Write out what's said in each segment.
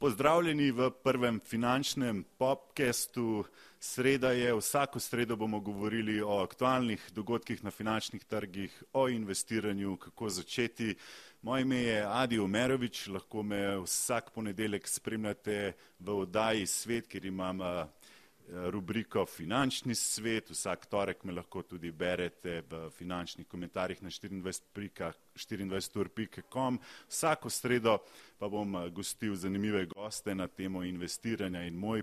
Pozdravljeni v prvem finančnem podkastu. Sreda je, vsako sredo bomo govorili o aktualnih dogodkih na finančnih trgih, o investiranju, kako začeti. Moje ime je Adi Omerovič, lahko me vsak ponedeljek spremljate v oddaji Svet, kjer imam rubriko Finančni svet. Vsak torek me lahko tudi berete v finančnih komentarjih na 24.ur.com. Vsako sredo pa bom gostil zanimive goste na temo investiranja in moj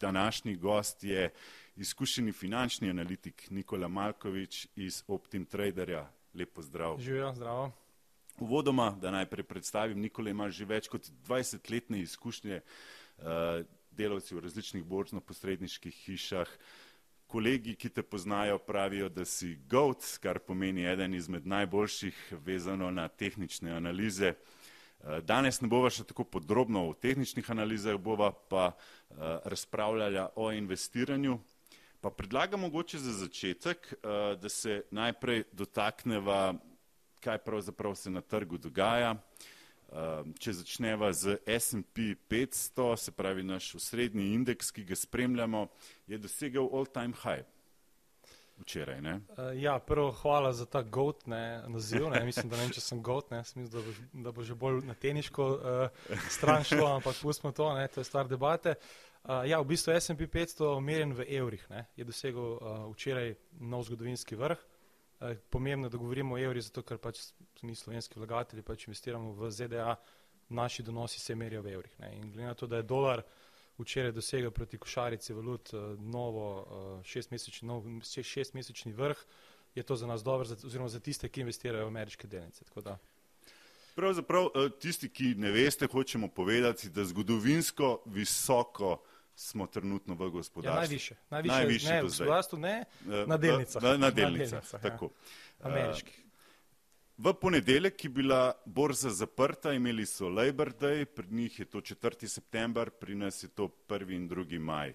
današnji gost je izkušeni finančni analitik Nikola Malkovič iz Optim Traderja. Lep pozdrav. Živijo, zdravo. Uvodoma, da najprej predstavim, Nikola ima že več kot dvajsetletne izkušnje delavci v različnih borzno-posredniških hišah. Kolegi, ki te poznajo, pravijo, da si goat, kar pomeni eden izmed najboljših vezano na tehnične analize. Danes ne bova še tako podrobno o tehničnih analizah, bova pa razpravljala o investiranju. Pa predlagam mogoče za začetek, da se najprej dotakneva, kaj pravzaprav se na trgu dogaja. Če začneva z SMP petsto, se pravi naš osrednji indeks, ki ga spremljamo, je dosegel all time high včeraj, ne? Ja, prvo hvala za ta goat, ne, naziv, ne, mislim, da ne vem, če sem goat, ne, sem mislil, da bo, da bo že bolj na teniško stran šlo, ampak pustimo to, ne, to je stvar debate. Ja, v bistvu SMP petsto, merjen v evrih, ne, je dosegel včeraj nov zgodovinski vrh. Pomembno je, da govorimo o evrih, zato ker pač mi slovenski vlagatelji pač investiramo v ZDA, naši donosi se merijo v evrih, ne, in glede na to, da je dolar včeraj dosegel proti košarici valut novo šestmesečni nov, šestmesečni vrh, je to za nas dobro oziroma za tiste, ki investirajo v ameriške delnice. Pravzaprav tisti, ki ne veste, hočemo povedati, da zgodovinsko visoko smo trenutno v gospodarstvu. Ja, najvišje, najvišje, Najvišje ne, v gospodarstvu ne, na delnicah. Na, na delnicah, ja. tako. Ameriških. V ponedeljek je bila borza zaprta, imeli so Labor day, pri njih je to četrti september, pri nas je to prvi in drugi maj.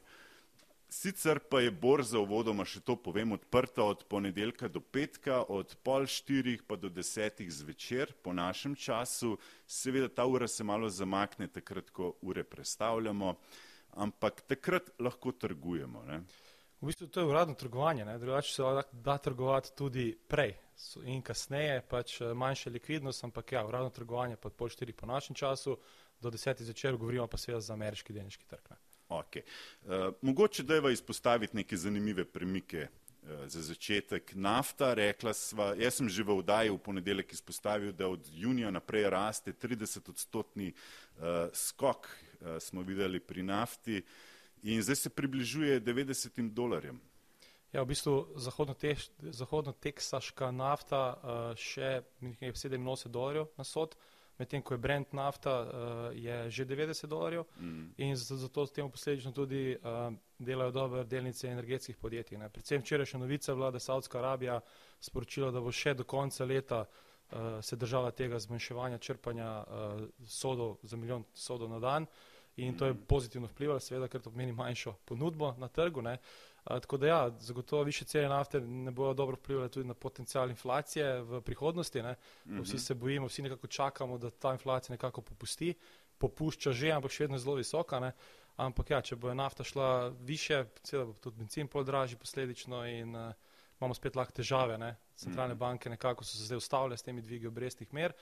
Sicer pa je borza, uvodoma še to povem, odprta od ponedeljka do petka, od pol štirih pa do desetih zvečer po našem času. Seveda ta ura se malo zamakne takrat, ko ure prestavljamo, ampak takrat lahko trgujemo, ne. V bistvu to je uradno trgovanje, ne, drugače se da trgovati tudi prej in kasneje, pač manjša likvidnost, ampak ja, uradno trgovanje pa pol štirih po našem času do desetih zvečer, govorimo pa seveda za ameriški delniški trg, ne. Okej, mogoče dajva izpostaviti neke zanimive premike za začetek. Nafta, rekla sva, jaz sem že v oddaji v ponedeljek izpostavil, da od junija naprej raste tridesetodstotni skok, smo videli pri nafti, in zdaj se približuje devetdesetim dolarjem. Ja, v bistvu zahodno zahodnoteksaška nafta še nekje sedeminosemdeset dolarjev na sod, medtem ko je brent nafta je že devetdeset dolarjev. In zato s tem posledično tudi delajo dobro delnice energetskih podjetij, ne, predvsem včerajšnja novica je bila, da je Savdska Arabija sporočila, da bo še do konca leta se držala tega zmanjševanja črpanja sodov za milijon sodov na dan in to je pozitivno vplivalo, seveda, ker to pomeni manjšo ponudbo na trgu, ne. Tako da ja, zagotovo višje cene nafte ne bojo dobro vplivale tudi na potencial inflacije v prihodnosti, ne. Vsi se bojimo, vsi nekako čakamo, da ta inflacija nekako popusti, popušča že, ampak še vedno je zelo visoka, ne, ampak ja, če bo nafta šla višje, seveda bo tudi bencin pol dražji posledično in imamo spet lahko težave, ne. Centralne banke nekako so se zdaj ustavile s temi dvigi obrestnih mer,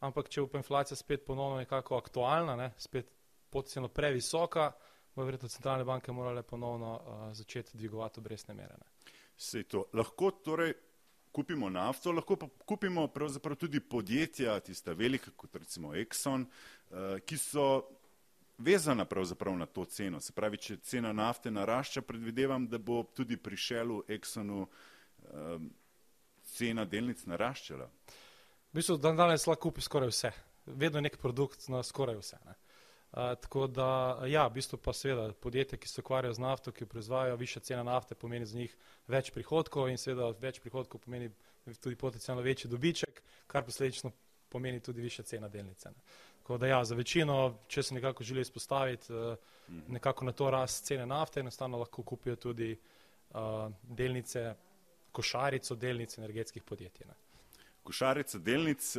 ampak če bo inflacija spet ponovno nekako aktualna, ne, spet potencialno previsoka, bojo verjetno centralne banke morale ponovno začeti dvigovati obrestne mere, ne. Saj to, lahko torej kupimo nafto, lahko pa kupimo pravzaprav tudi podjetja, tista velika, kot recimo Exxon, ki so vezana pravzaprav na to ceno, se pravi, če cena nafte narašča, predvidevam, da bo tudi pri Shellu, Exxonu cena delnic naraščala. V bistvu dandanes lahko kupiš skoraj vse, vedno je neki produkt na skoraj vse, ne. Tako da ja, v bistvu pa seveda podjetja, ki se ukvarjajo z nafto, ki proizvajajo, višja cena nafte pomeni za njih več prihodkov in seveda več prihodkov pomeni tudi potencialno večji dobiček, kar posledično pomeni tudi višja cena delnice, ne. Tako da ja, za večino, če se nekako želi izpostaviti nekako na to rast cene nafte, enostavno lahko kupijo tudi delnice, košarico delnic energetskih podjetij, ne. Košarica delnic,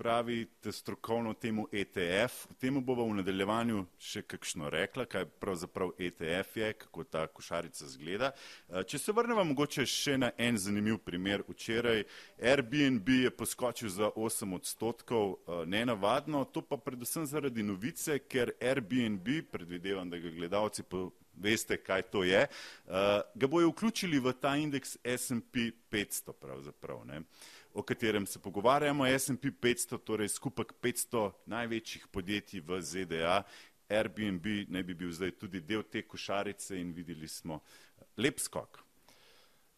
pravite strokovno temu ETF. V temu bova v nadaljevanju še kakšno rekla, kaj pravzaprav ETF je, kako ta košarica zgleda. Eh, če se vrnemo mogoče še na en zanimiv primer. Včeraj Airbnb je poskočil za 8 odstotkov, eh, nenavadno, to pa predvsem zaradi novice, ker Airbnb, predvidevam, da ga gledalci veste, kaj to je, ga bojo vključili v ta indeks S&P 500 pravzaprav. Ne o katerem se pogovarjamo, SP 500, torej skupek 500 največjih podjetij v ZDA. Airbnb naj bi bil zdaj tudi del te košarice in videli smo lep skok.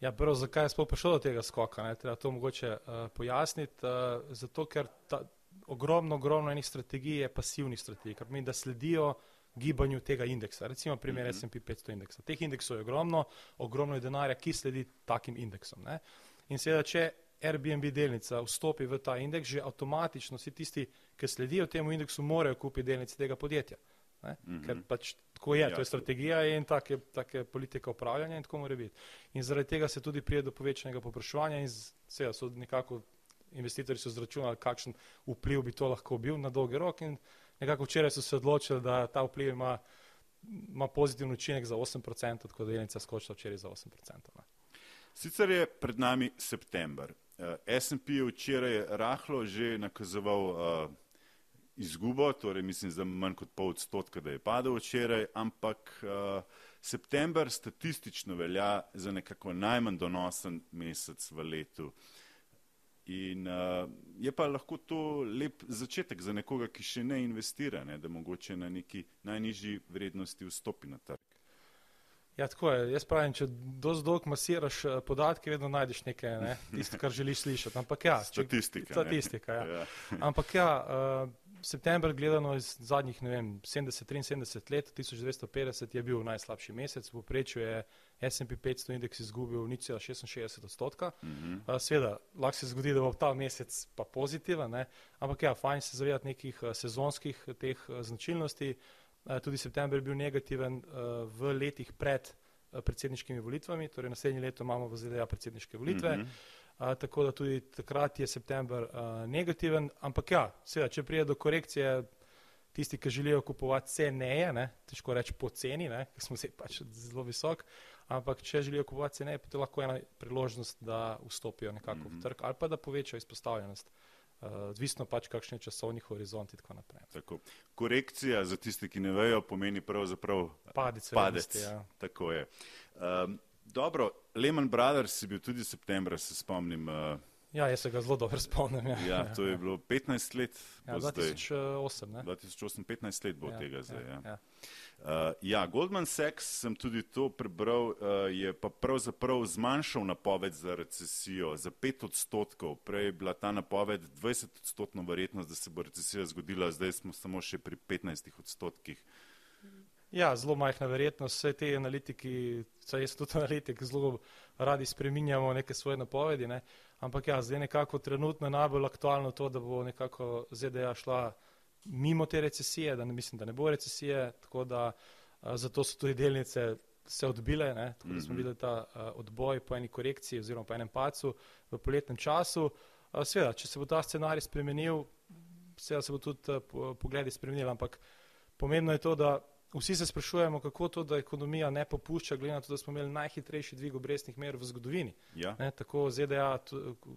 Ja, prvo, zakaj je sploh prišlo do tega skoka? Ne? Treba to mogoče uh, pojasniti. Uh, zato, ker ta, ogromno, ogromno enih strategij je pasivnih strategij, kar pomeni, da sledijo gibanju tega indeksa. Recimo primer uh -huh. S&P 500 indeksa. Teh indeksov je ogromno, ogromno je denarja, ki sledi takim indeksom. Ne? In seveda, če Airbnb delnica vstopi v ta indeks, že avtomatično vsi tisti, ki sledijo temu indeksu, morajo kupiti delnice tega podjetja. Mm -hmm. Ker pač tako je, ja, to je strategija in take, take politika upravljanja in tako mora biti. In zaradi tega se tudi prije do povečanega popraševanja in seveda so nekako investitorji so zračunali, kakšen vpliv bi to lahko bil na dolgi rok in nekako včeraj so se odločili, da ta vpliv ima, ima pozitiven učinek za 8%, tako da delnica skočila včeraj za 8%. Ne. Sicer je pred nami september. Uh, eh, SP je včeraj rahlo že nakazoval uh, izgubo, torej mislim za manj kot pol odstotka, da je padel včeraj, ampak uh, september statistično velja za nekako najmanj donosen mesec v letu. In uh, je pa lahko to lep začetek za nekoga, ki še ne investira, ne, da mogoče na neki najnižji vrednosti vstopi na trg. Ja, tako je. Jaz pravim, če dosti dolgo masiraš eh, podatke, vedno najdeš nekaj, ne? tisto, kar želiš slišati. Ampak ja, statistika. Statistika, ja. ja. Ampak ja, uh, september gledano iz zadnjih, ne vem, 70-73 let, 1250 je bil najslabši mesec, v prečju je S&P 500 indeks izgubil nič cela 66 odstotka. Uh -huh. uh, Sveda, lahko se zgodi, da bo ta mesec pa pozitiven, ne? ampak ja, fajn se zavedati nekih uh, sezonskih teh uh, značilnosti. Eh, tudi september je bil negativen eh, v letih pred eh, predsedniškimi volitvami, torej naslednje leto imamo v ZDA predsedniške volitve, mm -hmm. Tako da tudi takrat je september negativen, ampak ja, seveda, če prije do korekcije, tisti, ki želijo kupovati ceneje, ne, težko reči poceni, ker smo zdaj pač zelo visok, ampak če želijo kupovati ceneje, pa je lahko ena priložnost, da vstopijo nekako mm -hmm. v mhm. trg ali pa da povečajo izpostavljenost. Uh, odvisno pač, kakšen je časovni horizont in tako naprej. Tako. Korekcija za tiste, ki ne vejo, pomeni pravzaprav padec. padec. Ja. Tako je. Um, dobro, Lehman Brothers je bil tudi septembra, se spomnim. Uh, Ja, jaz se ga zelo dobro spomnim. Ja, ja to je bilo 15 let. Ja, 2008, ne? 2008, 15 let bo ja, tega zdaj. Ja, ja. Ja. Uh, ja, Goldman Sachs sem tudi to prebral, uh, je pa pravzaprav zmanjšal napoved za recesijo za 5 odstotkov. Prej je bila ta napoved 20 odstotno verjetnost, da se bo recesija zgodila, zdaj smo samo še pri 15 odstotkih. Ja, zelo majhna verjetnost, vse te analitiki, saj jaz tudi analitik, zelo radi spreminjamo neke svoje napovedi. Ne? Ampak ja, zdaj nekako trenutno je najbolj aktualno to, da bo nekako ZDA šla mimo te recesije, da ne mislim, da ne bo recesije, tako da a, zato so tudi delnice se odbile, ne? tako da smo mhm. videli ta a, odboj po eni korekciji oziroma po enem pacu v poletnem času. A, sveda, če se bo ta scenarij spremenil, seveda se bo tudi a, po, pogledi spremenil, ampak pomembno je to, da Vsi se sprašujemo, kako to, da ekonomija ne popušča, glede na to, da smo imeli najhitrejši dvig obrestnih mer v zgodovini. Ja. Ne, tako ZDA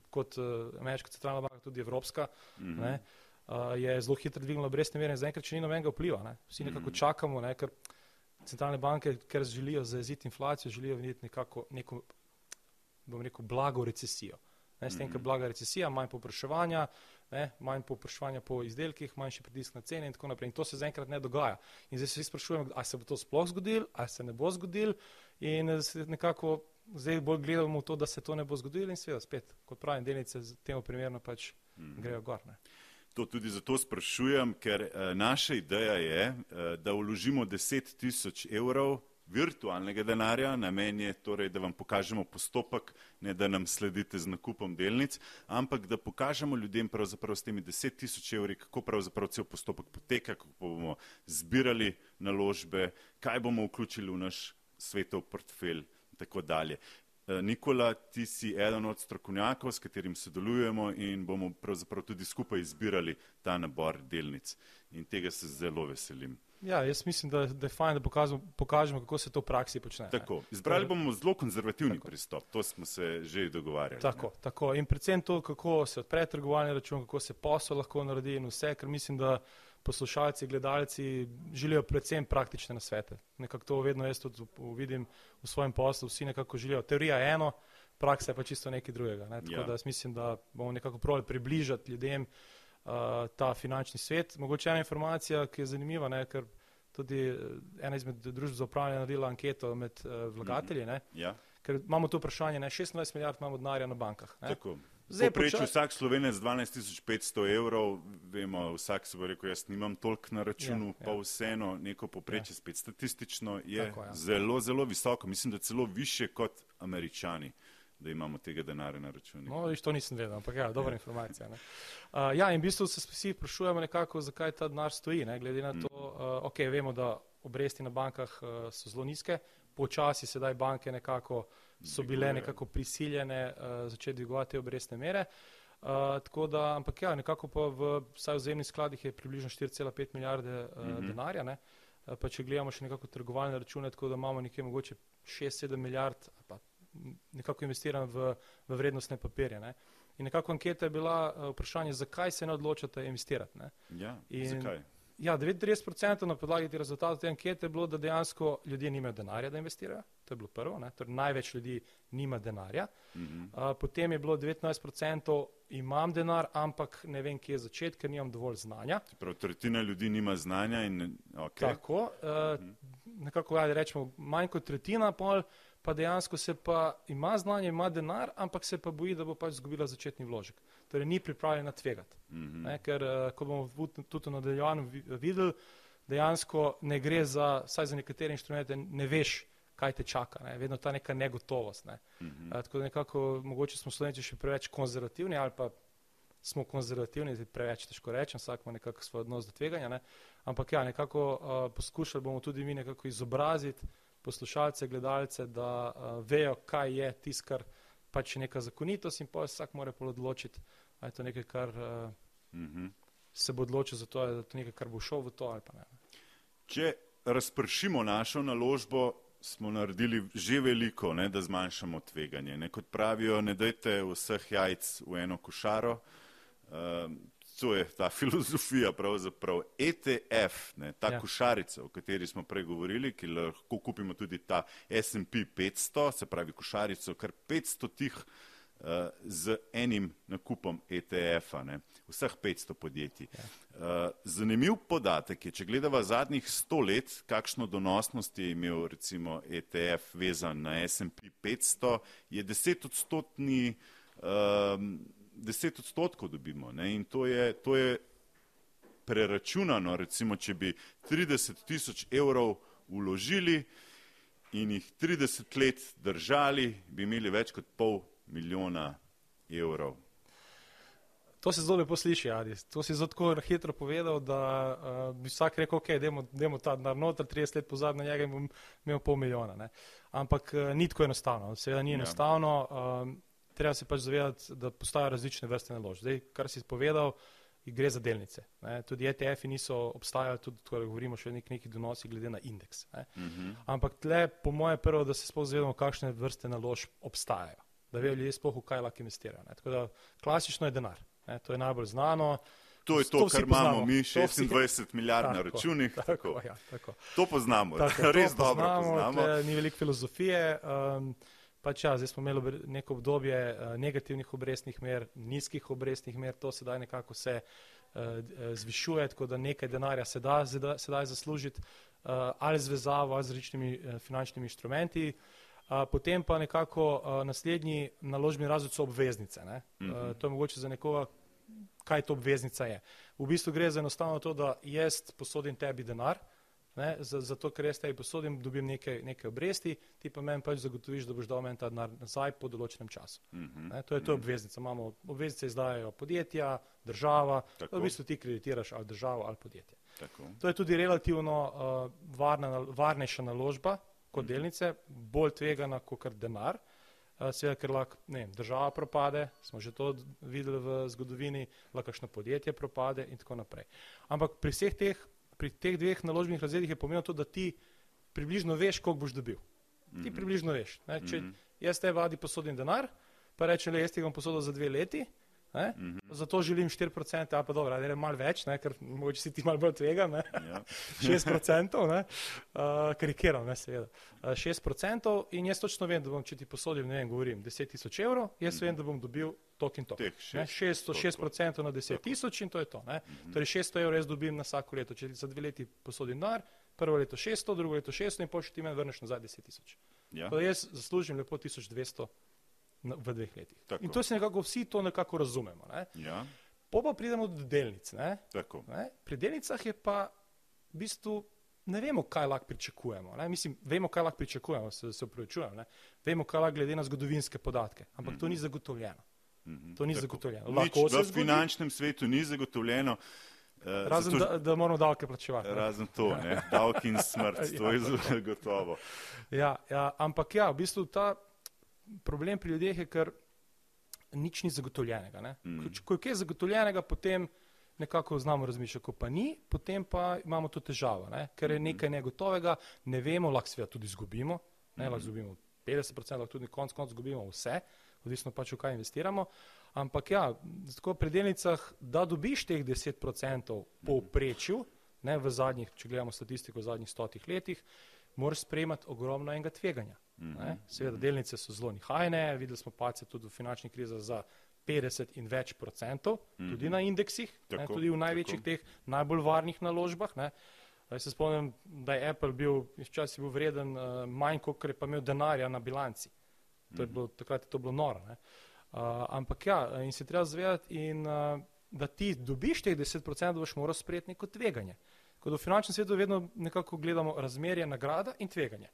kot uh, Ameriška centralna banka, tudi Evropska, mm -hmm. ne, uh, je zelo hitro dvignila obrestne mere in zaenkrat še ni nobenega vpliva. Ne. Vsi nekako mm -hmm. čakamo, ne, ker centralne banke, ker želijo zaeziti inflacijo, želijo videti nekako neko, bom rekel, blago recesijo. Ne, s tem, ker mhm. blaga recesija, manj popraševanja, ne, manj popraševanja po izdelkih, manjši pritisk na cene in tako naprej. In to se zaenkrat ne dogaja. In zdaj se vsi sprašujemo, ali se bo to sploh zgodilo, ali se ne bo zgodilo. In nekako zdaj bolj gledamo v to, da se to ne bo zgodilo in seveda spet, kot pravim, delnice temu primerno pač mm. grejo gor. Ne. To tudi zato sprašujem, ker uh, naša ideja je, uh, da vložimo 10 tisoč evrov virtualnega denarja, namen je torej, da vam pokažemo postopek, ne da nam sledite z nakupom delnic, ampak da pokažemo ljudem pravzaprav s temi deset tisoč evri, kako pravzaprav cel postopek poteka, kako bomo zbirali naložbe, kaj bomo vključili v naš svetov portfelj in tako dalje. Eh, Nikola, ti si eden od strokovnjakov, s katerim sodelujemo in bomo pravzaprav tudi skupaj izbirali ta nabor delnic. In tega se zelo veselim. Ja, jaz mislim, da, da je fajn, da pokažemo, pokažemo, kako se to v praksi počne. Tako, izbrali bomo zelo konzervativni tako. pristop, to smo se že dogovarjali. Tako, tako. In predvsem to, kako se odpre trgovalni račun, kako se posel lahko naredi in vse, ker mislim, da poslušalci, gledalci želijo predvsem praktične nasvete. Nekako to vedno jaz tudi vidim v svojem poslu, vsi nekako želijo. Teorija je eno, praksa je pa čisto nekaj drugega. Ne? Tako ja. da jaz mislim, da bomo nekako probali približati ljudem ta finančni svet. Mogoče ena informacija, ki je zanimiva, ne? ker tudi eh, ena izmed družb za upravljanje naredila anketo med uh, vlagatelji. Mm -hmm. ja. Ker imamo to vprašanje, ne? 26 milijard imamo denarja na bankah. Zdaj, Popreč vsak slovenec 12.500 evrov, vemo, vsak se bo rekel, jaz nimam toliko na računu, ja, pa ja. vseeno neko poprečje ja. spet statistično je Tako, ja. zelo, zelo visoko. Mislim, da celo više kot američani, da imamo tega denarja na računu. No, viš, to nisem vedel, ampak ja, dobra ja. informacija. Ne. Uh, ja, in v bistvu se vsi sprašujemo nekako, zakaj ta denar stoji, ne, glede na to, uh, ok, vemo, da obresti na bankah uh, so zelo nizke, počasi sedaj banke nekako so bile nekako prisiljene uh, začeti dvigovati obrestne mere. Uh, tako da, ampak ja, nekako pa v vsaj vzemnih skladih je približno 4,5 milijarde uh, mm -hmm. denarja. Ne? Pa če gledamo še nekako trgovalne račune, tako da imamo nekje mogoče 6-7 milijard, pa nekako investiramo v, v vrednostne papirje. Ne? In nekako anketa je bila uh, vprašanje, zakaj se ne odločate investirati. Ne? Ja, In, zakaj? Ja, 39% na podlagi teh rezultatov te ankete je bilo, da dejansko ljudje nimajo denarja, da investirajo. To je bilo prvo, torej, največ ljudi nima denarja. Mm -hmm. uh, potem je bilo 19% imam denar, ampak ne vem, kje začeti, ker nimam dovolj znanja. Prav, tretjina ljudi nima znanja in okay. tako. Uh, mm -hmm. Nekako, da rečemo, manj kot tretjina pol pa dejansko se pa ima znanje, ima denar, ampak se pa boji, da bo pač izgubila začetni vložek. Torej, ni pripravljena tvegati. Mm -hmm. Ker, uh, kot bomo tudi v nadaljevanju videli, dejansko ne gre za, saj za nekatere inštrumente, ne veš, kaj te čaka. Ne? Vedno ta neka negotovost. Ne? Mm -hmm. uh, tako da nekako, mogoče smo slovenci še preveč konzervativni ali pa smo konzervativni, preveč težko rečem, vsak ima nekako svoj odnos do tveganja. Ne? Ampak ja, nekako uh, poskušali bomo tudi mi nekako izobraziti poslušalce, gledalce, da uh, vejo, kaj je tisto, kar pač je neka zakonitost in pa vsak mora odločiti, ali je to nekaj, kar uh, mm -hmm. se bo odločil za to, ali je to nekaj, kar bo šel v to ali pa ne. Če razpršimo našo naložbo, smo naredili že veliko, ne, da zmanjšamo tveganje. Ne, kot pravijo, ne dajte vseh jajc v eno košaro. Uh, to je ta filozofija pravzaprav. ETF, ne, ta ja. košarica, o kateri smo pregovorili, ki lahko kupimo tudi ta S&P 500, se pravi košarico, kar 500 tih uh, z enim nakupom ETF-a, ne, vseh 500 podjetij. Ja. Uh, zanimiv podatek je, če gledava zadnjih 100 let, kakšno donosnost je imel recimo ETF vezan na S&P 500, je 10 odstotni uh, 10 odstotkov dobimo. Ne? In to je, to je preračunano, recimo, če bi 30 tisoč evrov uložili in jih 30 let držali, bi imeli več kot pol milijona evrov. To se zelo lepo sliši, Adi. To si zelo tako hitro povedal, da uh, bi vsak rekel, ok, dajmo ta denar noter, 30 let pozad na njega in bom imel pol milijona. Ne? Ampak uh, ni tako enostavno. Seveda ni ja. enostavno. Uh, treba se pač zavedati, da postajajo različne vrste naložb. Zdaj, kar si povedal, gre za delnice. Ne. Tudi ETF-ji niso obstajali, tudi ko govorimo še o nek, neki donosi glede na indeks. Uh mhm. -huh. Ampak tle, po moje, prvo, da se sploh zavedamo, kakšne vrste naložb obstajajo, da vejo ljudje sploh v kaj lahko investirajo. Ne. Tako da klasično je denar, ne. to je najbolj znano. To je to, to kar imamo mi, 26 milijard na računih. Tako, tako. Ja, tako. To poznamo, tako, res to dobro poznamo. poznamo. Ni veliko filozofije. Um, Pač ja, zdaj smo imeli neko obdobje uh, negativnih obrestnih mer, nizkih obrestnih mer, to sedaj nekako se uh, zvišuje, tako da nekaj denarja se da sedaj zaslužiti ali z vezavo ali z različnimi finančnimi inštrumenti. Potem pa nekako naslednji naložbeni razred so obveznice. -hmm. uh, to je mogoče za nekoga, kaj to obveznica je. V bistvu gre za enostavno to, da jaz posodim tebi denar, uh, ne, zato ker jaz tebi posodim, dobim nekaj, nekaj obresti, ti pa meni pač zagotoviš, da boš dal meni ta denar nazaj po določenem času. Mm -hmm. ne, to je to mm -hmm. obveznica. Imamo obveznice izdajajo podjetja, država, v bistvu ti kreditiraš ali državo ali podjetje. Tako. To je tudi relativno uh, varna, varnejša naložba kot mm -hmm. delnice, bolj tvegana kot denar. uh, seveda, ker lahko ne, vem, država propade, smo že to videli v zgodovini, lahko kakšno podjetje propade in tako naprej. Ampak pri vseh teh, pri teh dveh naložbenih razredih je pomembno to, da ti približno veš, koliko boš dobil. Ti približno veš. Ne? Če jaz te vadi posodim denar, pa rečem, le jaz ti ga bom posodil za dve leti, ne? zato želim 4%, ali pa dobro, ali malo več, ne? ker mogoče si ti malo bolj tvegam, ne? Ja. 6%, ne? uh, karikiram, ne, seveda. Uh, 6% in jaz točno vem, da bom, če ti posodim, ne vem, govorim 10 tisoč evrov, jaz vem, da bom dobil tok in tok. Šest 600, 6% na 10 tisoč in to je to. Ne? Torej 600 evrov jaz dobim na vsako leto. Če za dve leti posodim denar, prvo leto 600, drugo leto 600 in še ti meni vrneš nazaj 10 tisoč. Ja. Tako da jaz zaslužim lepo 1200 na- v dveh letih. Tako. In to se nekako vsi to nekako razumemo. Ne? Ja, Po pa pridemo do delnic. Ne? tako. Ne? Pri delnicah je pa v bistvu ne vemo, kaj lahko pričakujemo. Ne? Mislim, vemo, kaj lahko pričakujemo, se, se upravičujem. ne. Vemo, kaj lahko glede na zgodovinske podatke, ampak to ni zagotovljeno. To ni Tako. zagotovljeno. Nič v zgodi, finančnem svetu ni zagotovljeno. eh, razen zato- da, da moramo davke plačevati. ne. Razen to, ne? davki in smrt, to je zelo gotovo. Ja, ja, ampak ja, v bistvu ta problem pri ljudeh je, ker nič ni zagotovljenega. ne. Ko, če- ko je kaj zagotovljenega, potem nekako znamo razmišljati, ko pa ni, potem pa imamo to težavo, ne. ker je nekaj negotovega, ne vemo, lahko seveda tudi izgubimo, ne, lahko izgubimo 50%, lahko tudi konc konc izgubimo vse, odvisno pač v kaj investiramo. Ampak ja, tako pri delnicah, da dobiš teh 10% po prečju, ne v zadnjih, če gledamo statistiko v zadnjih stotih letih, moraš sprejemati ogromno enega tveganja. Ne? Seveda, delnice so zelo nihajne, videli smo pace tudi v finančni krizi za 50 in več procentov, tudi na indeksih, ne? Tako, tudi v največjih teh najbolj varnih naložbah. Ne? Jaz se spomnim, da je Apple bil, včasih bil vreden uh, manj, kot je pa imel denarja na bilanci. To je bilo, takrat je to bilo noro. Ne? Uh, ampak ja, in se treba zavedati, in, uh, da ti dobiš teh 10%, boš moral sprejeti neko tveganje. Ko v finančnem svetu vedno nekako gledamo razmerje nagrada in tveganje.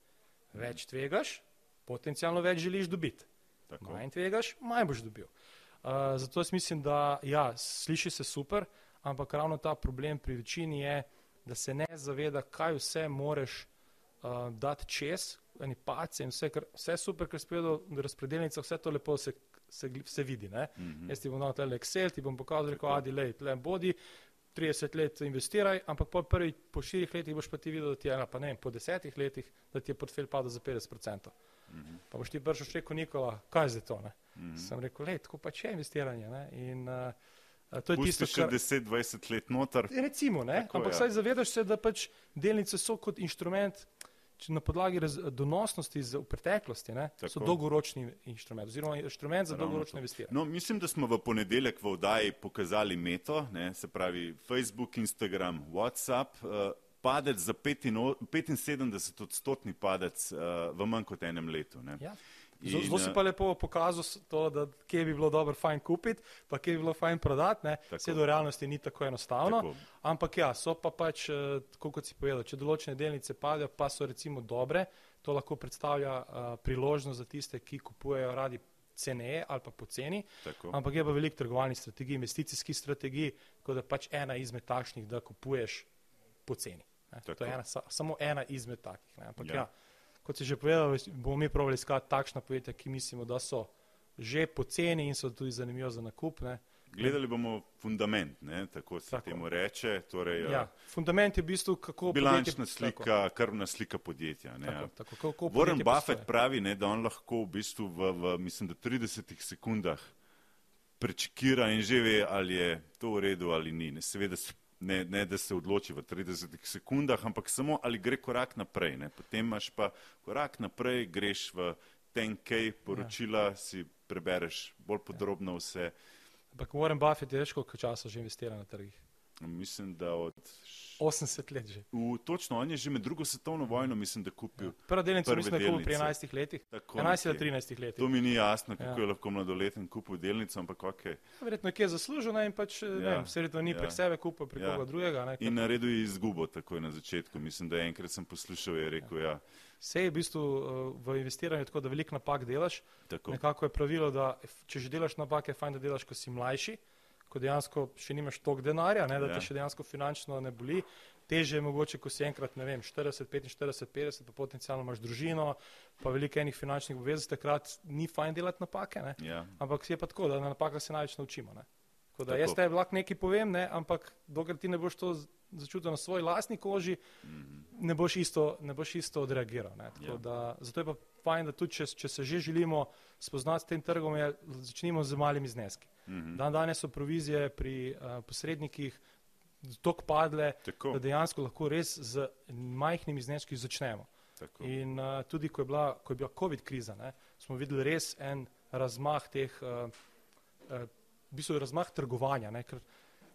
Več tvegaš, potencialno več želiš dobiti. Tako. Manj tvegaš, manj boš dobil. Uh, zato jaz mislim, da ja, sliši se super, ampak ravno ta problem pri večini je, da se ne zaveda, kaj vse moreš uh, dati čez, eni pace in vse, kar, vse super, ker spet v razpredelnicah vse to lepo se, se, se vidi. Mm -hmm. Jaz ti bom dal tele Excel, ti bom pokazal, rekel, adi, lej, tle bodi, 30 let investiraj, ampak po, prvi, po štirih letih boš pa ti videl, da ti je, ali pa ne vem, po desetih letih, da ti je portfelj padel za 50%. Mm -hmm. Pa boš ti še rekel, Nikola, kaj je zdaj to? Ne? Mm -hmm. Sem rekel, lej, tako pač je investiranje. Ne? In uh, to je Pusti tisto, kar... 10-20 let noter. Recimo, ne? Tako, ampak ja. saj zavedaš se, da pač delnice so kot inštrument, če na podlagi raz, donosnosti z, v preteklosti, ne, so Tako. dolgoročni inštrument, oziroma inštrument za Ravno dolgoročno investiranje. No, mislim, da smo v ponedeljek v oddaji pokazali meto, ne, se pravi Facebook, Instagram, WhatsApp. Uh, padec za 75 75 odstotni padec uh, v manj kot enem letu. Ne. Ja. In, zelo si eh, pa lepo pokazal to, da kje bi bilo dobro fajn kupiti, pa kje bi bilo fajn prodati. Vse do realnosti ni tako enostavno. Tako. Ampak ja, so pa pač, eh, kot si povedal, če določene delnice padejo, pa so recimo dobre, to lahko predstavlja uh, priložnost za tiste, ki kupujejo radi ceneje ali pa poceni. Ampak je pa veliko trgovalnih strategij, investicijskih strategij, tako da pač ena izmed takšnih, da kupuješ poceni. To je ena, sa, samo ena izmed takih. Ne. Ampak Ja. ja. Kot si že povedal, bomo mi pravili iskati takšna podjetja, ki mislimo, da so že poceni in so tudi zanimivo za nakup. Ne. Gledali bomo fundament, ne, tako se Tako. temu reče. Torej, Ja, fundament je v bistvu, kako Bilančna podjetje- slika, krvna slika podjetja. Ne, Tako, ja. tako, kako, Warren Buffett posluje. pravi, ne, da on lahko v bistvu v, v mislim, da 30 sekundah prečekira in že ve, ali je to v redu ali ni. Ne, seveda se- ne, ne, da se odloči v 30 sekundah, ampak samo ali gre korak naprej. Ne. Potem imaš pa korak naprej, greš v 10K poročila, ja. si prebereš bolj podrobno vse. Ampak Warren Buffett je več koliko časa že investira na trgih. Mislim, da od. 80 let že. V, točno, on je že med drugo svetovno vojno, mislim, da kupil. Prva delnica mislim, da je kupil pri delnice. 11 letih. Tako 11 ali nekje. 13 letih. To mi ni jasno, kako Ja. je lahko mladoleten kupil delnico, ampak ok. Verjetno je zaslužil ne, in pač, ja. ne Ja, vem, se verjetno ni ja. prek sebe kupil, prek Ja. koga drugega. Ne, In naredil je izgubo takoj na začetku. Mislim, da enkrat sem poslušal, je rekel, ja, Vse je v bistvu uh, v investiranju tako, da veliko napak delaš. tako. Nekako je pravilo, da f- če že delaš napake, je fajn, da delaš, ko si mlajši, ko dejansko še nimaš toliko denarja, ne, da Ja. te še dejansko finančno ne boli. Teže je mogoče, ko si enkrat, ne vem, 40, 45, 50, pa potencialno imaš družino, pa veliko enih finančnih obveznosti, takrat ni fajn delati napake, ne. Ja. ampak je pa tako, da na napakah se največ naučimo. Ne. Tako da Tako. jaz tebi lahko nekaj povem, ne, ampak dokler ti ne boš to začutil na svoji lastni koži, ne boš isto, ne boš isto odreagiral. Ne. Tako Ja. Da, zato je pa fajn, da tudi če, če se že želimo spoznati s tem trgom, je, začnimo z malimi zneski. Mhm. Dan danes so provizije pri uh, posrednikih tako padle, Tako, da dejansko lahko res z majhnimi zneski začnemo. tako. In uh, tudi, ko je, bila, ko je bila COVID kriza, ne, smo videli res en razmah teh, uh, uh, v bistvu razmah trgovanja. Ne, ker,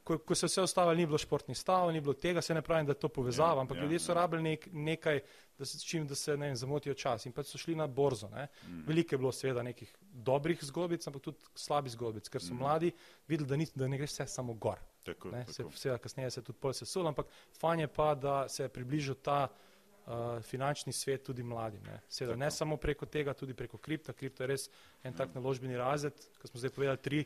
ko, ko se vse ostalo, ni bilo športnih stav, ni bilo tega, se ne pravim, da to povezava, Ja, ampak ja, ljudje so ja. rabili nek, nekaj, da se, čim, da se ne vem, zamotijo čas in pač so šli na borzo. Ne. Mm. Veliko je bilo seveda nekih dobrih zgodbic, ampak tudi slabih zgodbic, ker so Mhm. mladi videli, da, ni, da ne gre vse samo gor. Tako, Ne, se, tako. seveda, kasneje se je tudi pol sesul, ampak fajn je pa, da se je približal ta uh, finančni svet tudi mladim. Ne, seveda, ne Tako. samo preko tega, tudi preko kripta. Kripto je res en tak naložbeni razred, kot smo zdaj povedali, tri.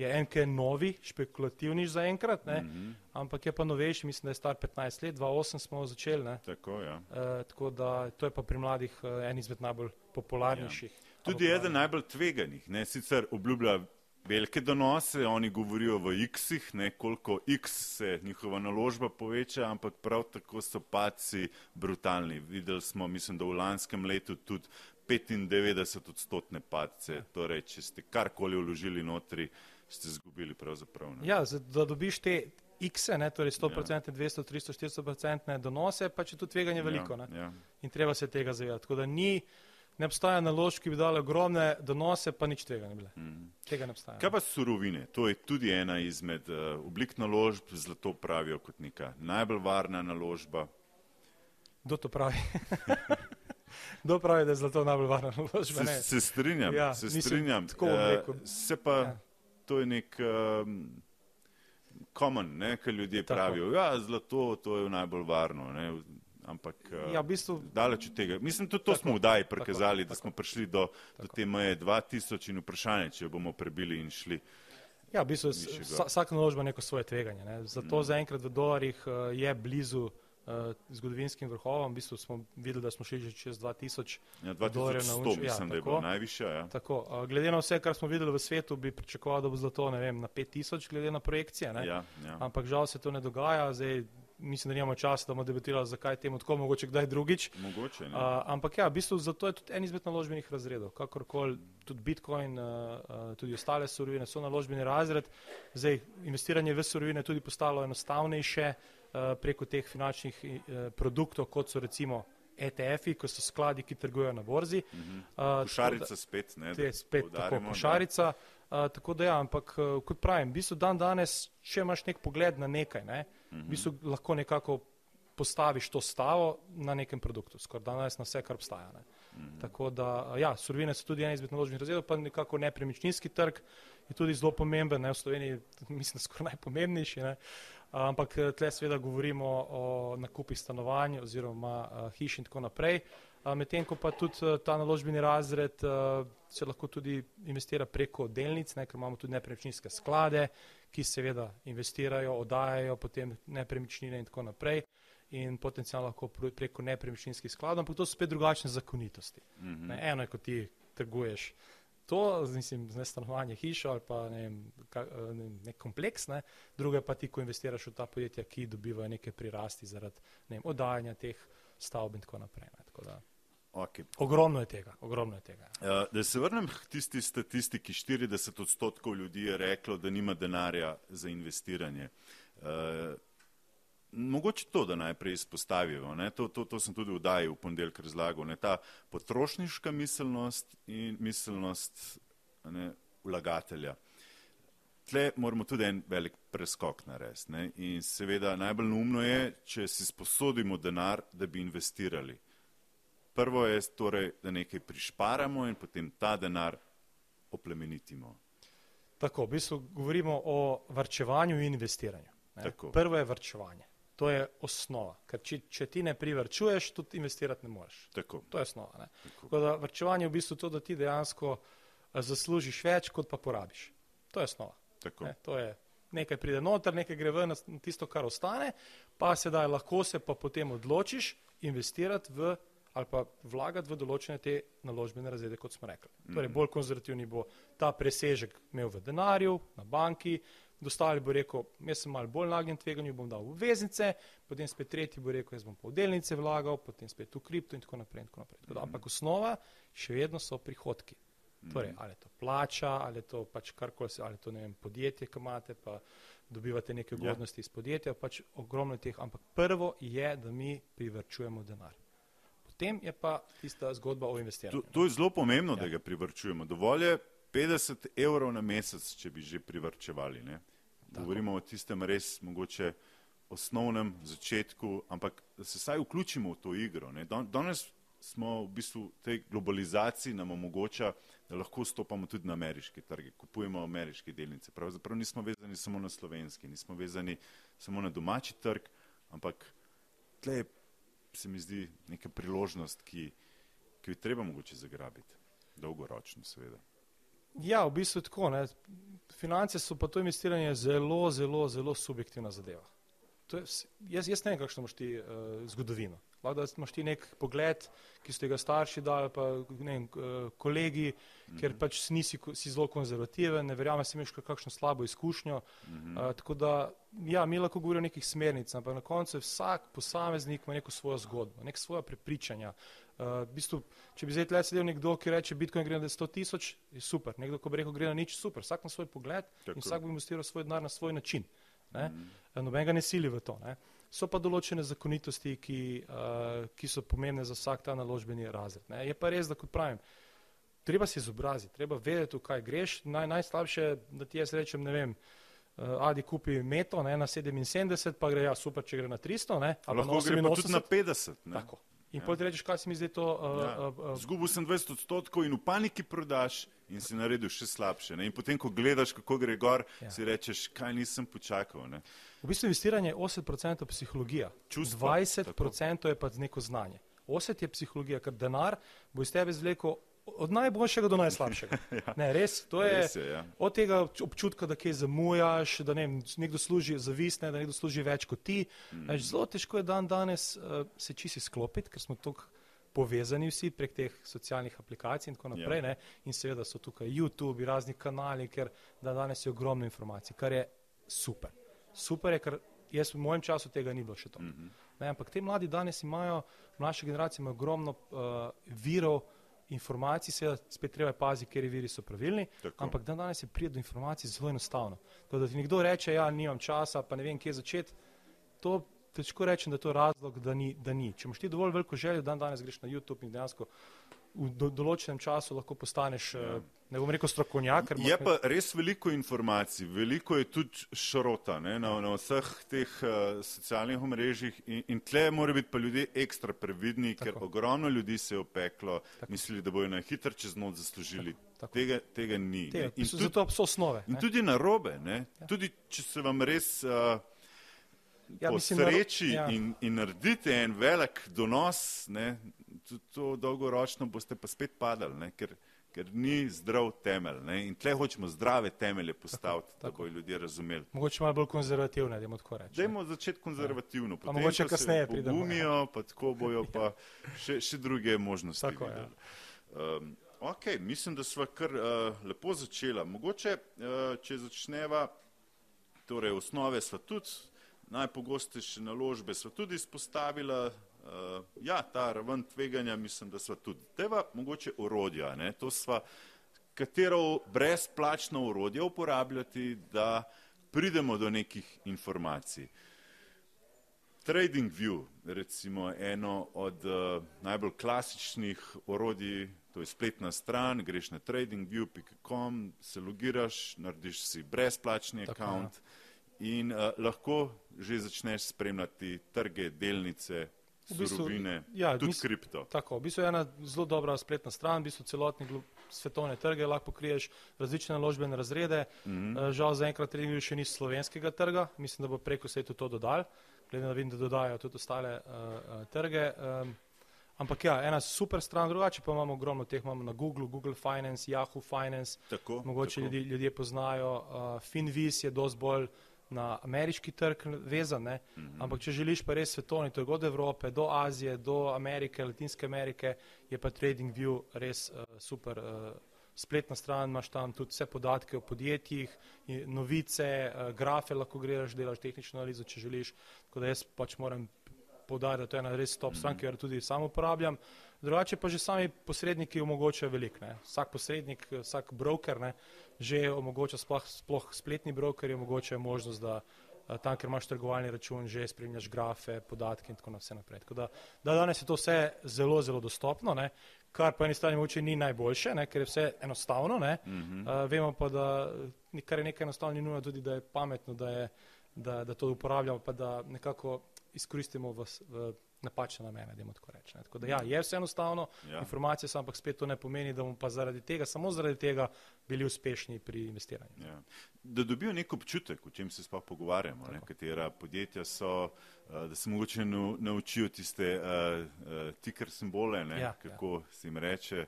Je en, ki je novi, špekulativni zaenkrat, ne, Mhm. ampak je pa novejši, mislim, da je star 15 let, 2008 smo začeli. Ne, Tako, ja. uh, tako da to je pa pri mladih uh, en izmed najbolj popularnejših. Tudi Ali pa- eden najbolj tveganih, ne, sicer obljublja velike donose, oni govorijo v X-ih, ne, koliko X se njihova naložba poveča, ampak prav tako so paci brutalni. Videli smo, mislim, da v lanskem letu tudi 95 odstotne padce, torej če ste karkoli vložili notri, ste zgubili pravzaprav. Ne. Ja, da dobiš te X-e, ne, torej 100%, 200, 300, 400% donose, pa če tu tveganje veliko. Ne. Ja, ja. In treba se tega zavedati. Tako da ni, ne obstaja naložb, ki bi dale ogromne donose, pa nič tega ne bile. Mm. Tega ne obstaja. Kaj pa surovine? To je tudi ena izmed uh, oblik naložb, zlato pravijo kot neka najbolj varna naložba. Kdo to pravi? Kdo pravi, da je zlato najbolj varna naložba? Se, se strinjam, Ja, se strinjam. tako rekel. Se pa, Ja. To je nek um, common, ne, kar ljudje Tako. pravijo. Ja, zlato, to je najbolj varno. Ne, ampak uh, Ja, v bistvu, daleč od tega. Mislim, tudi to Tako, smo v daji tako, prikazali, da smo prišli do, do te meje 2000 in vprašanje, če jo bomo prebili in šli. ja, v bistvu vsaka naložba ima neko svoje tveganje. Ne. Zato Mm. zaenkrat v dolarjih uh, je blizu uh, zgodovinskim vrhovom. V bistvu smo videli, da smo šli že čez 2000. Ja, Dolarjev na 2100 unču, ja, mislim, da je tako. bila najvišja. Ja. Tako, uh, glede na vse, kar smo videli v svetu, bi pričakoval, da bo zlato vem, na 5000, glede na projekcije. Ne. Ja, ja. Ampak žal se to ne dogaja. Zdaj, mislim, da nimamo časa, da bomo debatirali, zakaj temu tako, mogoče kdaj drugič. Mogoče. Uh, Ne? ampak ja, v bistvu zato je tudi en izmed naložbenih razredov. Kakorkoli tudi Bitcoin, uh, uh, tudi ostale surovine so naložbeni razred. Zdaj, investiranje v surovine je tudi postalo enostavnejše uh, preko teh finančnih uh, produktov, kot so recimo ETF-i, ko so skladi, ki trgujejo na borzi. Mhm. Uh, tako da- Košarica spet, ne? te da spet tako poudarimo, da- košarica. Uh, tako da ja, ampak uh, kot pravim, v bistvu dan danes, če imaš nek pogled na nekaj, ne, Mhm. v bistvu lahko nekako postaviš to stavo na nekem produktu, skoraj danes na vse, kar obstaja. Ne. Mhm. Tako da, uh, ja, surovine so tudi en izmed naložbenih razredov, pa nekako nepremičninski trg je tudi zelo pomemben, ne, v Sloveniji mislim, da skoraj najpomembnejši. Ne. Uh, ampak eh, tle seveda govorimo o nakupih stanovanj oziroma uh, hiš in tako naprej. Uh, Medtem ko pa tudi uh, ta naložbeni razred uh, se lahko tudi investira preko delnic, ne, ker imamo tudi nepremičninske sklade, ki seveda investirajo, oddajajo potem nepremičnine in tako naprej in potencialno lahko pr- preko nepremičninskih skladov, ampak to so spet drugačne zakonitosti. Mhm. Ne, eno je, ko ti trguješ to, z- mislim, z nestanovanje hišo ali pa ne vem, ka, ne nek kompleks, ne, drugo je pa ti, ko investiraš v ta podjetja, ki dobivajo neke prirasti zaradi ne vem, oddajanja teh stavb in tako naprej. Ne, tako da, Okay. ogromno je tega, ogromno je tega. Uh, da se vrnem k tisti statistiki, 40 odstotkov ljudi je reklo, da nima denarja za investiranje. Uh, mogoče to, da najprej izpostavimo, ne? To, to, to sem tudi v daji v ponedeljek razlagal, ne? ta potrošniška miselnost in miselnost ne, vlagatelja. Tle moramo tudi en velik preskok narediti. ne. In seveda najbolj neumno je, če si sposodimo denar, da bi investirali. Prvo je torej, da nekaj prišparamo in potem ta denar oplemenitimo. Tako, v bistvu govorimo o varčevanju in investiranju. Prvo je varčevanje. To je osnova, ker če, če ti ne privrčuješ, tudi investirati ne moreš. Tako, To je osnova. Ne. tako. Tako da varčevanje je v bistvu to, da ti dejansko eh, zaslužiš več, kot pa porabiš. To je osnova. tako. Ne, to je nekaj pride noter, nekaj gre ven, tisto, kar ostane, pa sedaj lahko se pa potem odločiš investirati v ali pa vlagati v določene te naložbene razrede, kot smo rekli. Torej, bolj konzervativni bo ta presežek imel v denarju, na banki, dostali bo rekel, jaz sem malo bolj nagnjen tveganju, bom dal v veznice, potem spet tretji bo rekel, jaz bom pa v delnice vlagal, potem spet v kripto in tako naprej. In tako naprej. Tako da, ampak osnova še vedno so prihodki. Torej, ali je to plača, ali je to pač karkoli, ali je to ne vem, podjetje, ki imate, pa dobivate neke ugodnosti ja. iz podjetja, pač ogromno teh, ampak prvo je, da mi privrčujemo denar potem je pa tista zgodba o investiranju. To, to je zelo pomembno, ja. da ga privrčujemo. Dovolj je 50 evrov na mesec, če bi že privrčevali. Ne? Govorimo o tistem res mogoče osnovnem začetku, ampak da se saj vključimo v to igro. Ne? Danes smo v bistvu tej globalizaciji nam omogoča, da lahko stopamo tudi na ameriške trge, kupujemo ameriške delnice. Pravzaprav nismo vezani samo na slovenski, nismo vezani samo na domači trg, ampak tle je se mi zdi neka priložnost, ki, ki jo treba mogoče zagrabiti, dolgoročno seveda. Ja, v bistvu tako. Ne. Finance so pa to investiranje zelo, zelo, zelo subjektivna zadeva. Je, jaz, jaz ne vem, kakšno imaš ti uh, zgodovino. Lahko da imaš ti nek pogled, ki so tega starši dali, pa ne vem, kolegi, mm -hmm. ker pač nisi, si zelo konzervativen, ne verjamem, si imaš kakšno slabo izkušnjo. Mm -hmm. uh, tako da, ja, mi lahko govorimo o nekih smernicah, ampak na koncu vsak posameznik ima neko svojo zgodbo, nek svoja prepričanja. Uh, v bistvu, če bi zdaj tle sedel nekdo, ki reče, Bitcoin gre na 100 tisoč, je super. Nekdo, ko bi rekel, gre na nič, super. Vsak ima svoj pogled tako. in vsak bo investiral svoj denar na svoj način. Mm -hmm. Noben ga ne sili v to. Ne? so pa določene zakonitosti, ki, uh, ki so pomembne za vsak ta naložbeni razred. Ne. Je pa res, da kot pravim, treba se izobraziti, treba vedeti, v kaj greš. Naj, najslabše, da ti jaz rečem, ne vem, uh, Adi kupi meto ne, na 77, pa gre ja super, če gre na 300. Ne, Lahko gre pa tudi na 50. Ne. Tako. In ja. potem rečeš, kaj se mi zdaj to. Uh, ja. uh, uh, Zgubil sem 20 odstotkov in v paniki prodaš in si naredil še slabše. Ne? In potem, ko gledaš, kako gre gor, ja. si rečeš, kaj nisem počakal. Ne? V bistvu investiranje je 8% psihologija, Čustva, 20% tako. je pa neko znanje. 8% je psihologija, ker denar bo iz tebe zvlekel od najboljšega do najslabšega. ja. Ne, res, to je, res je ja. od tega občutka, da kaj zamujaš, da ne, nekdo služi zavisne, da nekdo služi več kot ti. Mm. Zelo težko je dan danes uh, se čisi sklopiti, ker smo tukaj povezani vsi prek teh socialnih aplikacij in tako naprej. Ja. In seveda so tukaj YouTube, razni kanali, ker da danes je ogromno informacij, kar je super. Super je, ker jaz v mojem času tega ni bilo še to. Mm -hmm. ne, ampak te mladi danes imajo, mlajše generacije imajo ogromno uh, virov, informacij, seveda spet treba paziti, ker viri so pravilni, Tako. ampak dan danes je prije do informacij zelo enostavno. To, da ti nekdo reče, ja, nimam časa, pa ne vem, kje začeti, to težko rečem, da je to razlog, da ni. Da ni. Če imaš ti dovolj veliko željo, dan danes greš na YouTube in dejansko v do, določenem času lahko postaneš, ja. Ne bom rekel strokovnjak. Je pa res veliko informacij, veliko je tudi šrota ne, na, na vseh teh uh, socialnih omrežjih in, in tle mora biti pa ljudje ekstra previdni, Tako. ker ogromno ljudi se je opeklo, Tako. mislili, da bojo na hitro čez noč zaslužili. Tako. Tega, tega ni. Tega, in tudi, zato so osnove. In tudi na robe, ja. tudi če se vam res. Uh, Ja, po sreči ja. in, in naredite en velik donos, ne, to dolgoročno boste pa spet padali, ne, ker, ker ni zdrav temelj. Ne, in tle hočemo zdrave temelje postaviti, tako, tako. da bojo ljudje razumeli. Mogoče malo bolj konzervativno, da jim tako rečemo. Dajmo začeti konzervativno, ja. potem mogoče kasneje pridemo. Umijo, ja. pa tako bojo pa še, še druge možnosti tako, ja. videli. Ja. Um, ok, mislim, da sva kar uh, lepo začela. Mogoče, uh, če začneva, torej osnove sva tudi, najpogostejše naložbe sva tudi izpostavila, ja, ta raven tveganja, mislim, da so tudi teva mogoče orodja, ne? to sva, katero brezplačno orodje uporabljati, da pridemo do nekih informacij. Trading View, recimo eno od uh, najbolj klasičnih orodij, to je spletna stran, greš na tradingview.com, se logiraš, narediš si brezplačni račun ja. in uh, lahko že začneš spremljati trge, delnice, v bistvu, surovine, ja, tudi mis, kripto. Tako, v bistvu je ena zelo dobra spletna stran, v bistvu celotni svetovne trge lahko pokriješ različne naložbene razrede. Mm -hmm. Žal zaenkrat trenutno še ni slovenskega trga, mislim, da bo preko se to dodal, glede na vidim, da dodajo tudi ostale uh, uh, trge. Um, Ampak ja, ena super stran, drugače pa imamo ogromno teh, imamo na Google, Google Finance, Yahoo Finance, Tako, mogoče tako. Ljudje, ljudje poznajo, uh, Finvis je dosti bolj na ameriški trg vezan, ne? Mhm. ampak če želiš pa res svetovni trg od Evrope do Azije, do Amerike, Latinske Amerike, je pa TradingView res uh, super. Uh, Spletna stran, imaš tam tudi vse podatke o podjetjih, novice, eh, grafe lahko greš, delaš tehnično analizo, če želiš. Tako da jaz pač moram poudariti, da to je ena res top stran, ki jo tudi sam uporabljam. Drugače pa že sami posredniki omogočajo veliko. ne. Vsak posrednik, vsak broker ne, že omogoča, sploh, sploh spletni brokerji omogočajo možnost, da eh, tam, ker imaš trgovalni račun, že spremljaš grafe, podatke in tako naprej. Tako da, da danes je to vse zelo, zelo dostopno, ne, kar po eni strani mogoče ni najboljše, ne, ker je vse enostavno, ne, Mhm. uh, vemo pa, da kar je nekaj enostavno, ni nujno tudi, da je pametno, da, je, da, da to uporabljamo, pa da nekako izkoristimo v, v napačne namene, da tako rečem. Tako da ja, je vse enostavno, Ja. ja. informacije so, ampak spet to ne pomeni, da bomo pa zaradi tega, samo zaradi tega bili uspešni pri investiranju. Ja. Da dobijo nek občutek, o čem se sploh pogovarjamo, ne, katera podjetja so, uh, da se mogoče nau, naučijo tiste uh, uh, tiker simbole, ne, Ja, kako se jim reče.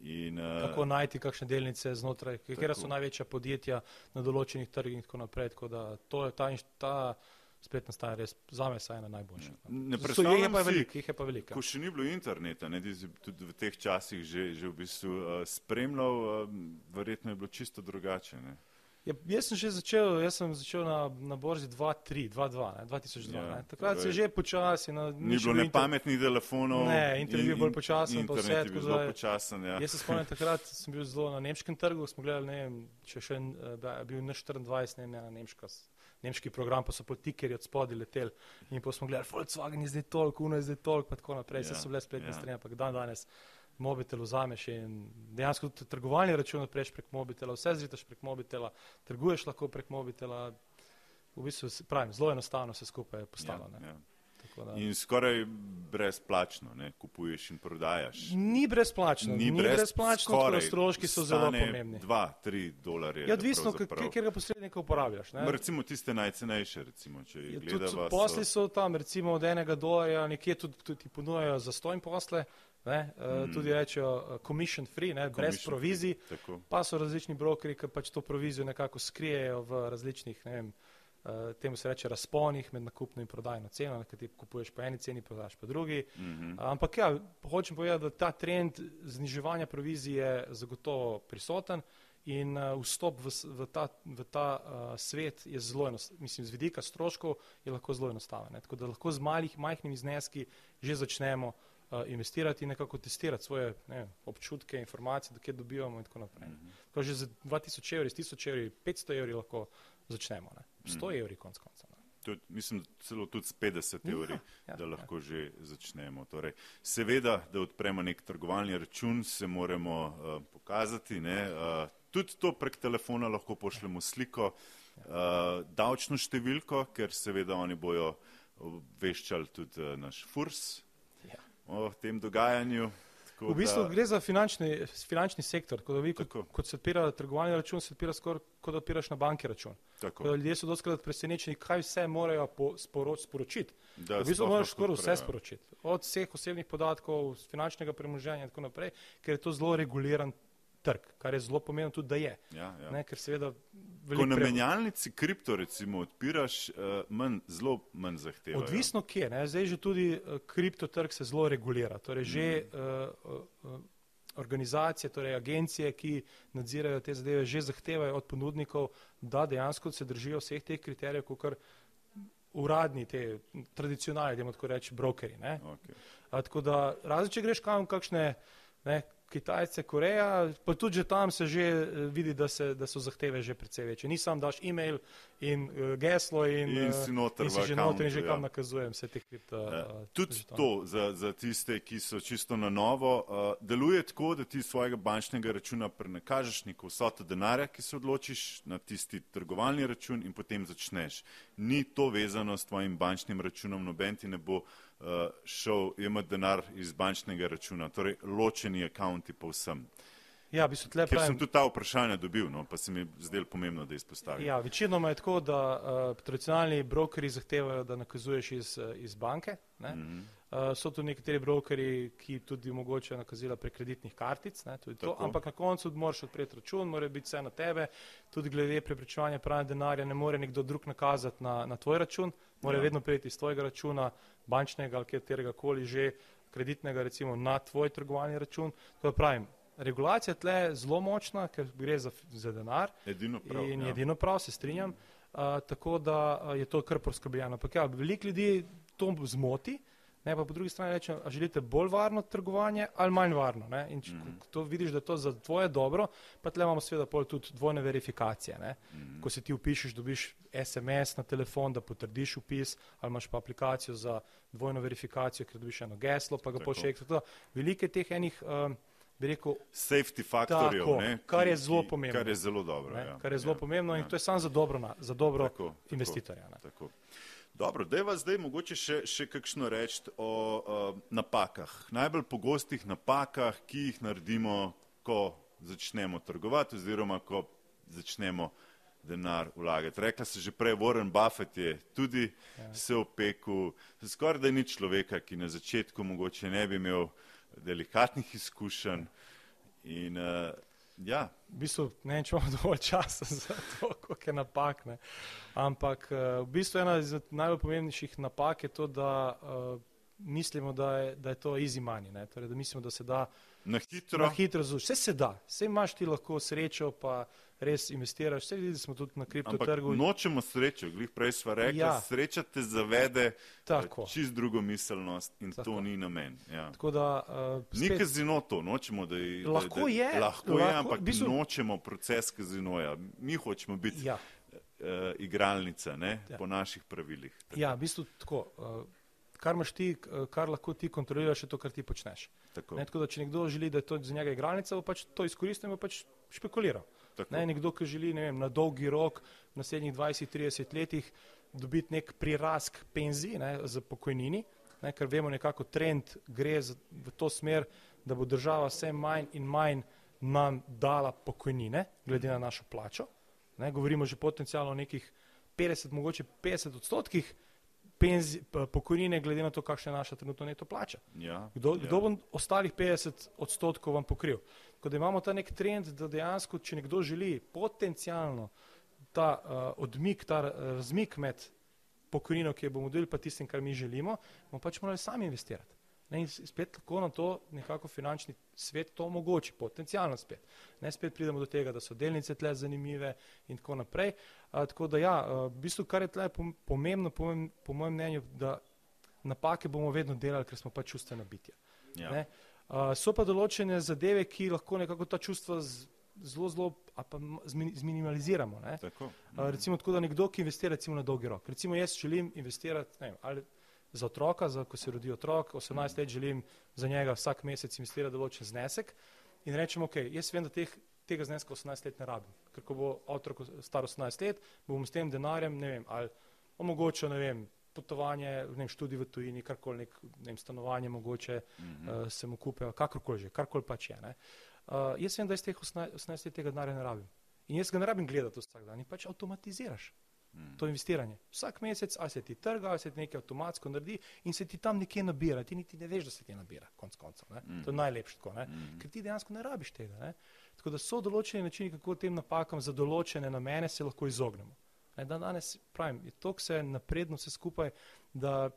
In, uh, Kako najti kakšne delnice znotraj, katera so Tako. največja podjetja na določenih trgih in tako naprej. Tako da to je ta, ta spletna stran res za me saj ena najboljših. Ja. Ne So- predstavljam jih je pa si, veliko, je pa veliko. ja. Ko še ni bilo interneta, ne, si tudi v teh časih že, že v bistvu uh, spremljal, uh, verjetno je bilo čisto drugače. Ne. Ja, jaz sem že začel, jaz sem začel na, na borzi 2-3, 2-2, ne, 2002. Ja, Ja, Takrat se torej, že počasi. No, Ni še bilo bil ne pametnih telefonov. Ne, internet je bil bolj počasen, pa vse, je bil tako zelo počasen. Ja. Jaz se spomnim, takrat sem bil zelo na nemškem trgu, smo gledali, ne vem, če še en, je bil na 24, ne ena nemška, s- nemški program, pa so potikerji od spodaj leteli in pa smo gledali, Volkswagen je zdaj toliko, Uno je zdaj toliko, pa tako naprej, vse Ja, so bile spletne ja. strani, ampak dan danes mobitel vzameš in dejansko tudi trgovalni račun odpreš prek mobitela, vse zritaš prek mobitela, trguješ lahko prek mobitela, v bistvu, pravim, zelo enostavno se skupaj je postalo. Ja. Tako da- In skoraj brezplačno, ne, kupuješ in prodajaš. Ni brezplačno, ni, ni brez- brezplačno, skoraj stroški so zelo pomembni. Dva, tri dolarje. Ja, odvisno, kjer ga posrednika uporabljaš. ne. Recimo tiste najcenejše, recimo, če jih Ja, so- posli so tam, recimo od enega dolarja, nekje tudi, tudi ponujajo za stojn posle, ne, mm. tudi rečejo uh, commission free, ne, brez Commission provizij, free, Tako. pa so različni brokeri, ki pač to provizijo nekako skrijejo v različnih, ne vem, uh, temu se reče razponih med nakupno in prodajno ceno, ker ti kupuješ po eni ceni, prodaš po drugi. Mm -hmm. Ampak ja, hočem povedati, da ta trend zniževanja provizije je zagotovo prisoten in uh, vstop v, v ta, v ta uh, svet je zelo enostaven. Mislim, z vidika stroškov je lahko zelo enostaven. ne. Tako da lahko z malih, majhnimi zneski že začnemo uh, investirati in nekako testirati svoje ne, občutke, informacije, dokje dobivamo in tako naprej. Mhm. Tako že z 2000 evri, s 1000 evri, 500 evri lahko začnemo. Ne. 100 evri konc konca. Tudi, mislim, celo tudi s 50 evri, ja, da ja. lahko že začnemo. Torej, seveda, da odpremo nek trgovalni račun, se moramo uh, pokazati. Ne, uh, tudi to prek telefona lahko pošljemo sliko, uh, davčno številko, ker seveda oni bojo obveščali tudi uh, naš furs Ja. o tem dogajanju. Tako V bistvu da- gre za finančni, finančni sektor. Da vi, kot, Tako. kot se odpira trgovalni račun, se odpira skoraj kot da odpiraš na banki račun. Da ljudje so doskrat presenečeni, kaj vse morajo po, sporo, sporočiti. da V bistvu moraš skoraj vse sporočiti. Od vseh osebnih podatkov, finančnega premoženja in tako naprej, ker je to zelo reguliran trg, kar je zelo pomembno tudi, da je. Ja, ja. Ne, ker seveda Ko veliko na pre- menjalnici kripto recimo odpiraš, uh, manj, zelo manj zahtevajo. Odvisno kje, ne? zdaj že tudi uh, kriptotrg se zelo regulira. Torej že Mhm. uh, uh, organizacije, torej agencije, ki nadzirajo te zadeve, že zahtevajo od ponudnikov, da dejansko se držijo vseh teh kriterijev, kot uradni, te tradicionalni, da tako reči, brokeri. Ne? Okay. A, tako da, razen če greš kam kakšne ne, Kitajce, Koreja, pa tudi že tam se že eh, vidi, da, se, da so zahteve že precej večje. Ni sam daš e-mail in uh, geslo in, In eh, si noter in si že noter in že accountu, kam ja. nakazujem vse te kripto. Ja. uh, Tudi to za, za tiste, ki so čisto na novo, uh, deluje tako, da ti svojega bančnega računa prenakažeš neko vsoto denarja, ki se odločiš na tisti trgovalni račun in potem začneš. Ni to vezano s tvojim bančnim računom, noben ti ne bo šel jemati denar iz bančnega računa, torej ločeni akonti povsem. Ja, bi se tle Ker sem pravim. tudi ta vprašanja dobil, no, pa se mi je zdelo pomembno, da izpostavim. Ja, večinoma je tako, da uh, tradicionalni brokeri zahtevajo, da nakazuješ iz, eh, iz banke. Ne? Mhm. Uh, so tu nekateri brokeri, ki tudi omogočajo nakazila prek kreditnih kartic, ne, to, ampak na koncu moraš odpreti račun, mora biti vse na tebe, tudi glede preprečevanja pranja denarja ne more nekdo drug nakazati na, na tvoj račun, mora ja. vedno priti iz tvojega računa, bančnega ali katerega koli že kreditnega recimo na tvoj trgovalni račun. To pravim, regulacija tle je zelo močna, ker gre za, za denar edino prav, in ja. edino prav se strinjam, uh, tako da uh, je to kar poskrbljeno. Ampak ja, veliko ljudi to zmoti, Ne, pa po drugi strani rečem, a želite bolj varno trgovanje ali manj varno. Ne? In če mm. to vidiš, da je to za tvoje dobro, pa tle imamo seveda pol tudi dvojne verifikacije. Mm. Ko se ti upišeš, dobiš SMS na telefon, da potrdiš upis, ali imaš pa aplikacijo za dvojno verifikacijo, ker dobiš eno geslo, pa ga pošleš. Velike teh enih, um, bi rekel, safety faktorjev, tako, ne, kar je zelo pomembno. Kar je zelo dobro. Ne, ja. Kar je zelo ja, pomembno ja. in to je samo za dobro, na, za dobro tako, investitorja. Tako, tako. Dobro, da je vas zdaj mogoče še, še kakšno reči o uh, napakah. Najbolj pogostih napakah, ki jih naredimo, ko začnemo trgovati oziroma ko začnemo denar vlagati. Rekla se že prej, Warren Buffett je tudi ja. se opekel, skoraj da ni človeka, ki na začetku mogoče ne bi imel delikatnih izkušenj. In, uh, Ja. V bistvu ne vem, če imamo dovolj časa za to, koliko je napak. Ne. Ampak eh, v bistvu ena iz najbolj pomembnejših napak je to, da uh, mislimo, da je, da je to easy money. Torej, da mislimo, da se da na hitro. Na hitro Vse se da, vse imaš ti lahko srečo, pa res investiraš. Vse videli smo tudi na kriptotrgu. Nočemo srečo, glih prej sva rekla, ja. sreča te zavede eh, čist drugo miselnost in Tako. to ni namen. Ja. Da, uh, spet... Ni kazino to, nočemo, da je. Lahko da, da, je. Lahko je, ampak bistu... nočemo proces kazinoja. Mi hočemo biti ja. uh, igralnica ne, ja. po naših pravilih. Tako. Ja, v bistvu tako. Uh, kar imaš ti, kar lahko ti kontroliraš, je to, kar ti počneš. Tako. Ne, tako da, če nekdo želi, da je to za njega igralnica, bo pač to izkoristil in bo pač špekuliral. Ne, nekdo, ki želi vem, na dolgi rok, v naslednjih 20-30 letih, dobiti nek prirask penzij ne, za pokojnini, ne, ker vemo nekako trend gre v to smer, da bo država vse manj in manj nam dala pokojnine, glede na našo plačo. Ne, govorimo že potencialno o nekih 50, mogoče 50 odstotkih, penzi, pokojnine, glede na to, kakšna je naša trenutna neto plača. Ja, kdo, ja. kdo bo ostalih 50 odstotkov vam pokril? Tako da imamo ta nek trend, da dejansko, če nekdo želi potencialno ta uh, odmik, ta razmik med pokojnino, ki jo bomo dobili, pa tistim, kar mi želimo, bomo pač morali sami investirati. Ne, in spet lahko nam to nekako finančni svet to omogoči, potencijalno spet. Ne spet pridemo do tega, da so delnice tle zanimive in tako naprej. A, tako da ja, a, v bistvu kar je tle pomembno, po mojem, po mojem mnenju, da napake bomo vedno delali, ker smo pa čustvena bitja. Ja. A, so pa določene zadeve, ki lahko nekako ta čustva z, zelo, zelo zminimaliziramo. Tako. A, recimo tako, da nekdo, ki investira recimo na dolgi rok. Recimo jaz želim investirati, ne vem, ali za otroka, za, ko se rodi otrok, 18 let želim za njega vsak mesec investirati določen znesek in rečem, ok, jaz vem, da teh, tega zneska 18 let ne rabim, ker ko bo otrok star 18 let, bom s tem denarjem, ne vem, ali omogočil, ne vem, potovanje, ne vem, študij v tujini, karkoli, nek, ne vem, stanovanje mogoče mm -hmm. uh, se mu kupe, kakorkoli že, karkoli pač je. Ne. Uh, jaz vem, da iz teh 18, 18 let tega denarja ne rabim. In jaz ga ne rabim gledati vsak dan in pač avtomatiziraš. Mm. to investiranje. Vsak mesec ali se ti trga, ali se ti nekaj avtomatsko naredi in se ti tam nekje nabira. Ti niti ne veš, da se ti nabira, konc koncev. Mm. To je najlepše, tako, mm. ker ti dejansko ne rabiš tega. Ne? Tako da so določeni načini, kako tem napakam za določene namene se lahko izognemo. Ne, da danes pravim, je to vse napredno, vse skupaj, da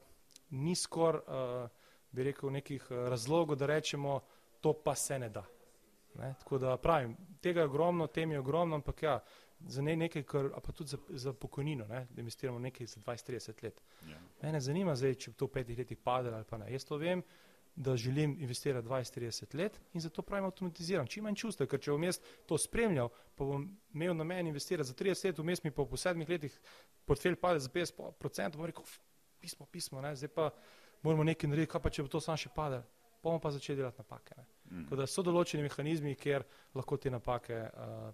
ni skor, uh, bi rekel, nekih uh, razlogov, da rečemo, to pa se ne da. Ne? Tako da pravim, tega je ogromno, tem je ogromno, ampak ja, za ne, nekaj, kar, pa tudi za, za pokojnino, ne, da investiramo nekaj za 20-30 let. Ja. Mene zanima zdaj, če to v petih letih pade ali pa ne. Jaz to vem, da želim investirati 20-30 let in zato pravim avtomatiziram. Čim manj čustva, ker če bom jaz to spremljal, pa bom imel na meni investirati za 30 let, vmes mi pa po sedmih letih portfelj pade za 50%, bom rekel, pismo, pismo, ne, zdaj pa moramo nekaj narediti, kaj pa če bo to sam še padel. Bomo pa začeli delati napake. Mm. Da so določeni mehanizmi, kjer lahko te napake uh,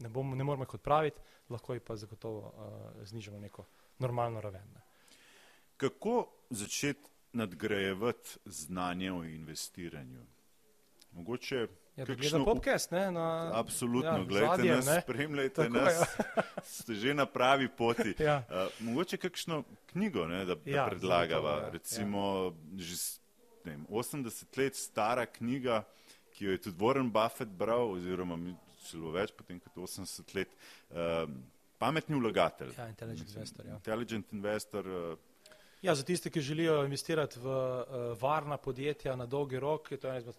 ne, bom, ne moramo jih odpraviti, lahko jih pa zagotovo uh, znižamo neko normalno raven. Ne. Kako začeti nadgrajevati znanje o investiranju? Mogoče Ja, kakšno... podcast, ne, na, Absolutno, ja, gledajte zadje, nas, ne. spremljajte Tako, nas, ja. ste že na pravi poti. ja. uh, mogoče kakšno, knjigo, ne, da, da Ja, predlagava. zagotovo, ja. Recimo, že s- ne vem, 80 let stara knjiga, ki jo je tudi Warren Buffett bral, oziroma celo več potem kot 80 let. Um, pametni vlagatelj. Ja, Intelligent Investor, ja. Intelligent investor. Uh, Ja, za tiste, ki želijo investirati v uh, varna podjetja na dolgi rok, je to ena izmed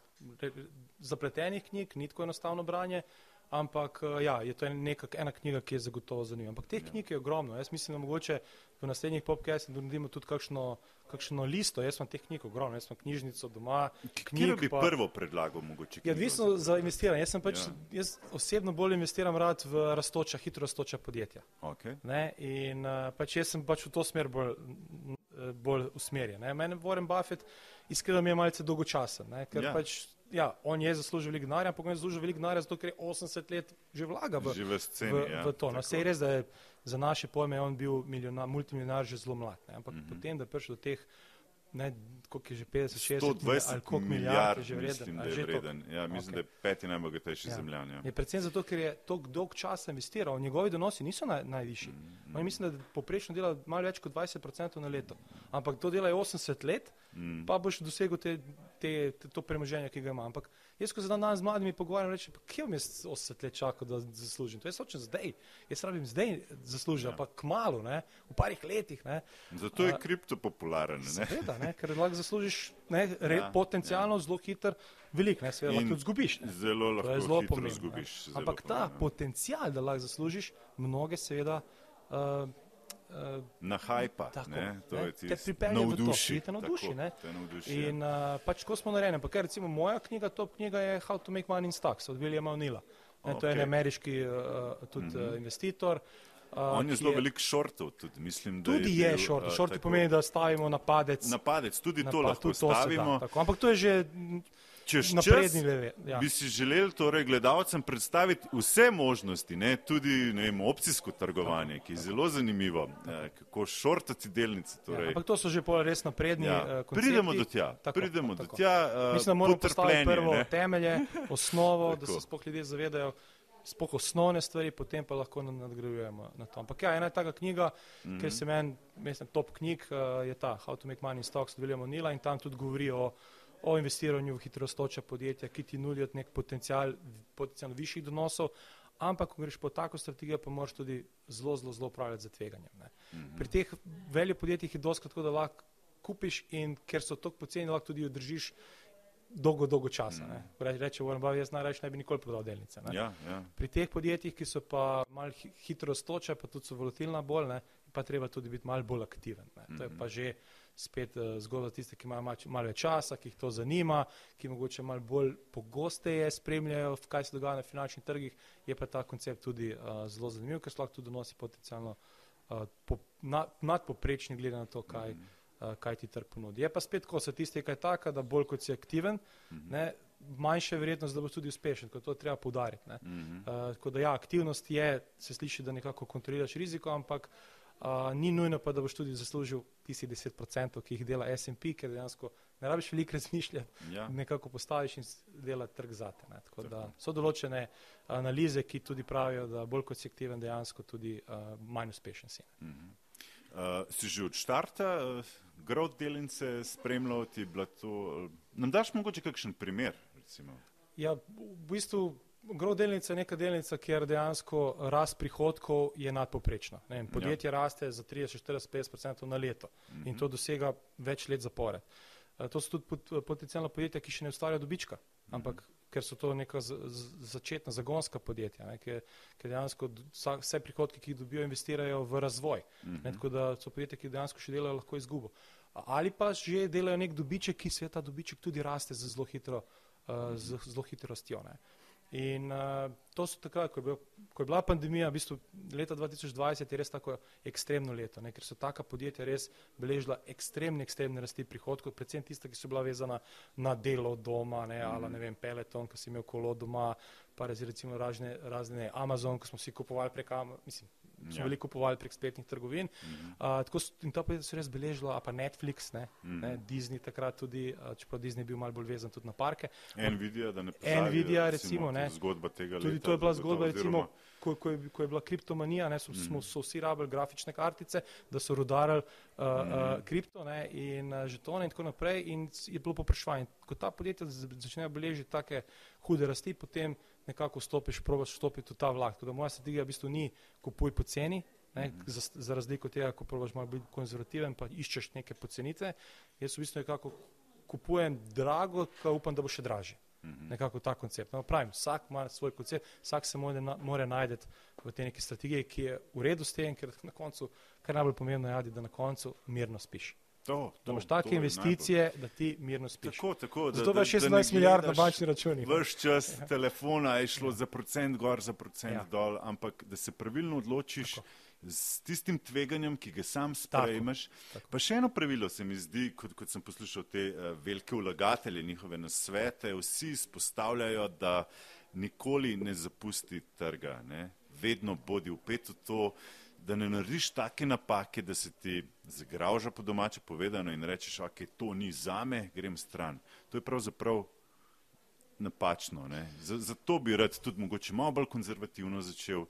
zapletenih knjig, ni tako enostavno branje, ampak uh, ja, je to neka, ena knjiga, ki je zagotovo zanimiva. Ampak teh knjig je ogromno. Jaz mislim, da mogoče v naslednjih popkastih naredimo tudi kakšno, kakšno listo. Jaz imam teh knjig ogromno, jaz imam knjižnico doma. Katero bi pa- prvo predlagal mogoče? Je knjigo odvisno za investiranje. Jaz, pač, Ja. ja. jaz osebno bolj investiram rad v rastoča, hitro rastoča podjetja. Okay. Ne? In uh, pač jaz sem pač v to smer bolj, bolj usmerjen. Ne? Mene Warren Buffett iskreno mi je malce dolgočasen, ne? ker Ja. pač, ja, on je zaslužil veliko denarja, ampak on je zaslužil veliko denarja zato, ker je 80 let že vlaga v, Že v sceni. v, ja, v to. No, se je res, da je za naše pojme on bil milijonar, multimilionar že zelo mlad, ne? ampak mm. -hmm. potem, da je prišel do teh, ne, koliko je že 50, 60 ali 120 koliko milijard milijard, je že vreden. mislim, a da je že vreden. Ja, mislim, Ok. da je peti najbogatejši Ja. zemljan. Ja. Je predvsem zato, ker je tako dolg časa investiral, njegovi donosi niso naj, najvišji. Mm, On mislim, da poprečno dela malo več kot 20% na leto. Ampak to dela 80 let, Mm. pa boš dosegel te, te, te, to premoženje, ki ga ima. Ampak jaz, ko se dan z mladimi pogovarjam, rečem, kje bom jaz 80 let čakal, da zaslužim? To jaz hočem zdaj. Jaz rabim zdaj zaslužiti, Ja. ja. pa kmalo, ne? v parih letih. Ne? Zato je kripto popularen. Seveda, ne? ker lahko zaslužiš ne, re, Ja, ja, potencialno ja. zelo hiter, velik, ne, seveda lahko tudi zgubiš. Ne? Zelo lahko zelo pomembno. zgubiš. zelo Ampak ta pomembno. potencial, da lahko zaslužiš, mnoge seveda. Uh, uh, Na hajpa, Tako, ne, to ne, je te pripelje v to, ki te navduši, tako, ne. te navduši. In uh, pač ko smo narejeni, pa ker recimo moja knjiga, top knjiga je How to make money in stocks od Williama O'Neilla. Okay. To je en ameriški uh, tudi mm -hmm. uh, investitor. Uh, On je zelo velik šortov, tudi mislim, da Tudi je, je bil, šort. Šorti tako- pomeni, da stavimo na padec. Napadec, tudi na to lahko tudi to se da, stavimo. tako. Ampak to je že Čez čas leve. Ja. bi si želeli torej gledalcem predstaviti vse možnosti, ne, tudi ne vem, opcijsko trgovanje, ki je zelo zanimivo, eh, kako šortati delnice. Ja, Torej. ampak to so že pol res napredni. Ja, koncepti. pridemo do tja, Tako, pridemo do tako. tja. eh, Mislim, da moramo postaviti prvo ne. temelje, osnovo, da se sploh ljudje zavedajo, sploh osnovne stvari, potem pa lahko nad- nadgrajujemo na to. Ampak ja, ena taka knjiga, mm. -hmm. ker se meni, mislim, top knjig uh, je ta How to make money in stocks od Williama Nila in tam tudi govori o, o investiranju v hitrostoča podjetja, ki ti nudijo nek potencial, potencialno višjih donosov, ampak ko greš po tako strategijo, pa moraš tudi zelo, zelo, zelo upravljati za tveganjem. Ne. Mm -hmm. Pri teh velikih podjetjih je dosti tako, da lahko kupiš in ker so tako poceni, lahko tudi držiš dolgo, dolgo časa. Mm. Reče Warren Buffett, jaz najraje ne bi nikoli prodal delnice. Ne. Ja, ja. Pri teh podjetjih, ki so pa malo hi- hitro stoče, pa tudi so volatilna bolj, ne, pa treba tudi biti malo bolj aktiven. Ne. To je pa že spet uh, zgodba tiste, ki imajo malo več časa, ki jih to zanima, ki mogoče malo bolj pogosteje spremljajo, kaj se dogaja na finančnih trgih, je pa ta koncept tudi uh, zelo zanimiv, ker lahko tudi donosi potencialno uh, po, na, nadpoprečni glede na to, kaj, uh, kaj ti trg ponudi. Je pa spet, ko se tiste kaj taka, da bolj kot si aktiven, ne, manjša je verjetnost, da boš tudi uspešen, kot to treba poudariti. Ne. Uh, tako da ja, aktivnost je, se sliši, da nekako kontroliraš riziko, ampak uh, ni nujno pa, da boš tudi zaslužil tistih 10%, ki jih dela S&P, ker dejansko ne rabiš veliko razmišljati, Ja. nekako postaviš in dela trg zate. Ne. Tako da so določene analize, ki tudi pravijo, da bolj kot si aktiven, dejansko tudi uh, manj uspešen si. Ne. Uh, si že od štarta uh, growth delnice spremljal, ti je bila to. Nam daš mogoče kakšen primer? Recimo? Ja, v bistvu gro delnica je neka delnica, kjer dejansko rast prihodkov je nadpoprečna. Ne vem, Podjetje ja. raste za 30, 40, 50 na leto mm -hmm. in to dosega več let zapored. Eh, To so tudi pot- potencijalna podjetja, ki še ne ustvarjajo dobička, ampak ker so to neka z, z, začetna zagonska podjetja, ne, ker, ker dejansko vsa, vse prihodke, ki jih dobijo, investirajo v razvoj. Ne, tako da so podjetja, ki dejansko še delajo lahko izgubo. Ali pa že delajo nek dobiček, ki se ta dobiček tudi raste z zelo hitro, uh, zelo hitro rastjo. Ne. In uh, to so takrat, ko je, bil, ko je bila pandemija, v bistvu leta 2020 je res tako ekstremno leto, ne, ker so taka podjetja res beležila ekstremne, ekstremne rasti prihodkov, predvsem tista, ki so bila vezana na delo doma, ne, ali ne vem, Peloton, ki si imel kolo doma, pa raz- recimo razne, razne Amazon, ko smo si kupovali prek, Ama- mislim, smo Ja. veliko kupovali prek spletnih trgovin. Uh, tako in ta podjetja so res beležila, a pa Netflix, ne, ne, Disney takrat tudi, uh, čeprav Disney je bil malo bolj vezan tudi na parke. Nvidia, da ne pozabi, Nvidia, da recimo, ne. Zgodba tega Tudi leta, to je bila zgodba, recimo, ko, ko, je, ko je bila kriptomanija, ne, so, mm. smo, so vsi rabili grafične kartice, da so rudarili uh, mm. uh, kripto ne, in uh, žetone in tako naprej in je bilo popraševanje. Ko ta podjetja začnejo beležiti take hude rasti, potem nekako stopiš, probaš vstopiti v ta vlak. Tako da moja strategija v bistvu ni kupuj po ceni, ne, mm. za, za razliko tega, ko probaš malo biti konzervativen, pa iščeš neke pocenitve. Jaz v bistvu nekako kupujem drago, pa upam, da bo še dražje. -hmm. Nekako ta koncept. No, pravim, vsak ima svoj koncept, vsak se more, more najti v tej neki strategiji, ki je v redu s tem, ker na koncu, kar najbolj pomembno je, da na koncu mirno spiš. To, to, da imaš take investicije, najbolj. da ti mirno spiš. Tako, tako, Zato imaš 16 milijard na bančni računi. Vrš čas ja. telefona je šlo ja. za procent gor, za procent ja. dol, ampak da se pravilno odločiš. Tako s tistim tveganjem, ki ga sam sprejmeš. Tako, tako. Pa še eno pravilo se mi zdi, kot, kot sem poslušal te uh, velike vlagatelje, njihove nasvete, vsi izpostavljajo, da nikoli ne zapusti trga, ne? vedno bodi upet v to, da ne narediš take napake, da se ti zagravža po domače povedano in rečeš, ok, to ni zame, grem stran. To je pravzaprav napačno. Zato bi rad tudi mogoče malo bolj konzervativno začel,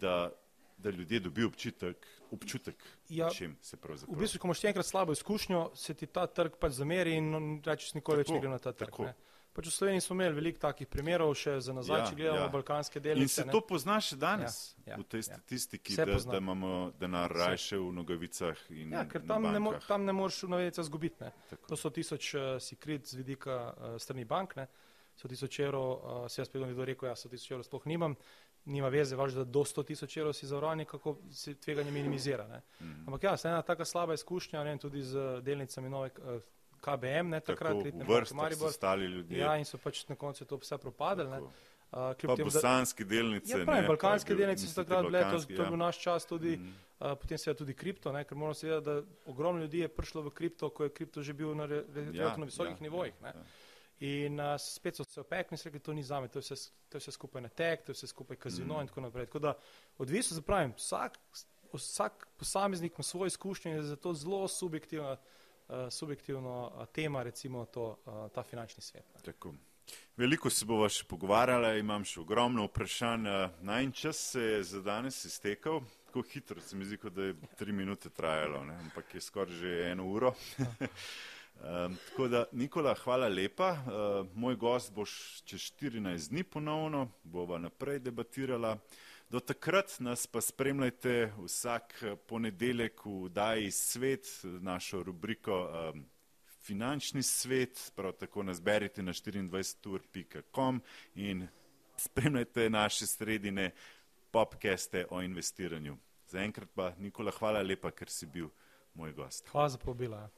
da da ljudje dobijo občutek, občutek ja, čem se pravzaprav. V bistvu, ko imaš enkrat slabo izkušnjo, se ti ta trg pač zameri in rečeš, nikoli več ne grem na ta trg. Pač v Sloveniji smo imeli veliko takih primerov, še za nazaj, ja, če gledamo ja. balkanske delnice. In se ne? to poznaš danes ja, ja, v tej ja. statistiki, ja. da, da imamo denar rajše v nogavicah. Ja, ker tam ne, mo tam ne moreš v nogavicah zgubiti. To so tisoč uh, si krit z vidika uh, strani bank, ne? so tisoč evrov, uh, se jaz spet bom rekel, jaz so tisoč evrov sploh nimam nima veze, važ, da do 100 tisoč evrov si zavarovan, kako se tveganje minimizira. Ne. Mm. Ampak ja, ena taka slaba izkušnja, ne, tudi z delnicami nove uh, KBM, ne takrat, Tako, vrst, Maribor, stali ljudje. Ja, in so pač na koncu to vse propadali. Uh, pa tem, bosanski delnice. Ja, pravim, balkanske delnice so takrat bile, to, to je ja. bil naš čas tudi, mm. uh, potem se je tudi kripto, ne, ker moramo se vedeti, da ogromno ljudi je prišlo v kripto, ko je kripto že bil na re, re, ja, visokih ja, nivojih. Ja, ja. In uh, spet so se opekli in rekli, to ni za me, to je vse, to je vse skupaj na tek, to je vse skupaj kazino mm. in tako naprej. Tako da odvisno zapravim, vsak, vsak posameznik ima svoje izkušnje in je zato zelo subjektivna, uh, subjektivna uh, tema, recimo to, uh, ta finančni svet. Tako. Veliko se bova še pogovarjala, imam še ogromno vprašanj. Najn čas se je za danes iztekel, tako hitro se mi zdi, da je tri minute trajalo, ne? ampak je skoraj že eno uro. Um, tako da, Nikola, hvala lepa. Uh, moj gost boš čez 14 dni ponovno, bova naprej debatirala. Do takrat nas pa spremljajte vsak ponedeljek v Daji svet, našo rubriko um, Finančni svet, prav tako nas berite na 24.com in spremljajte naše sredine popkeste o investiranju. Zaenkrat pa, Nikola, hvala lepa, ker si bil moj gost. Hvala za pobila.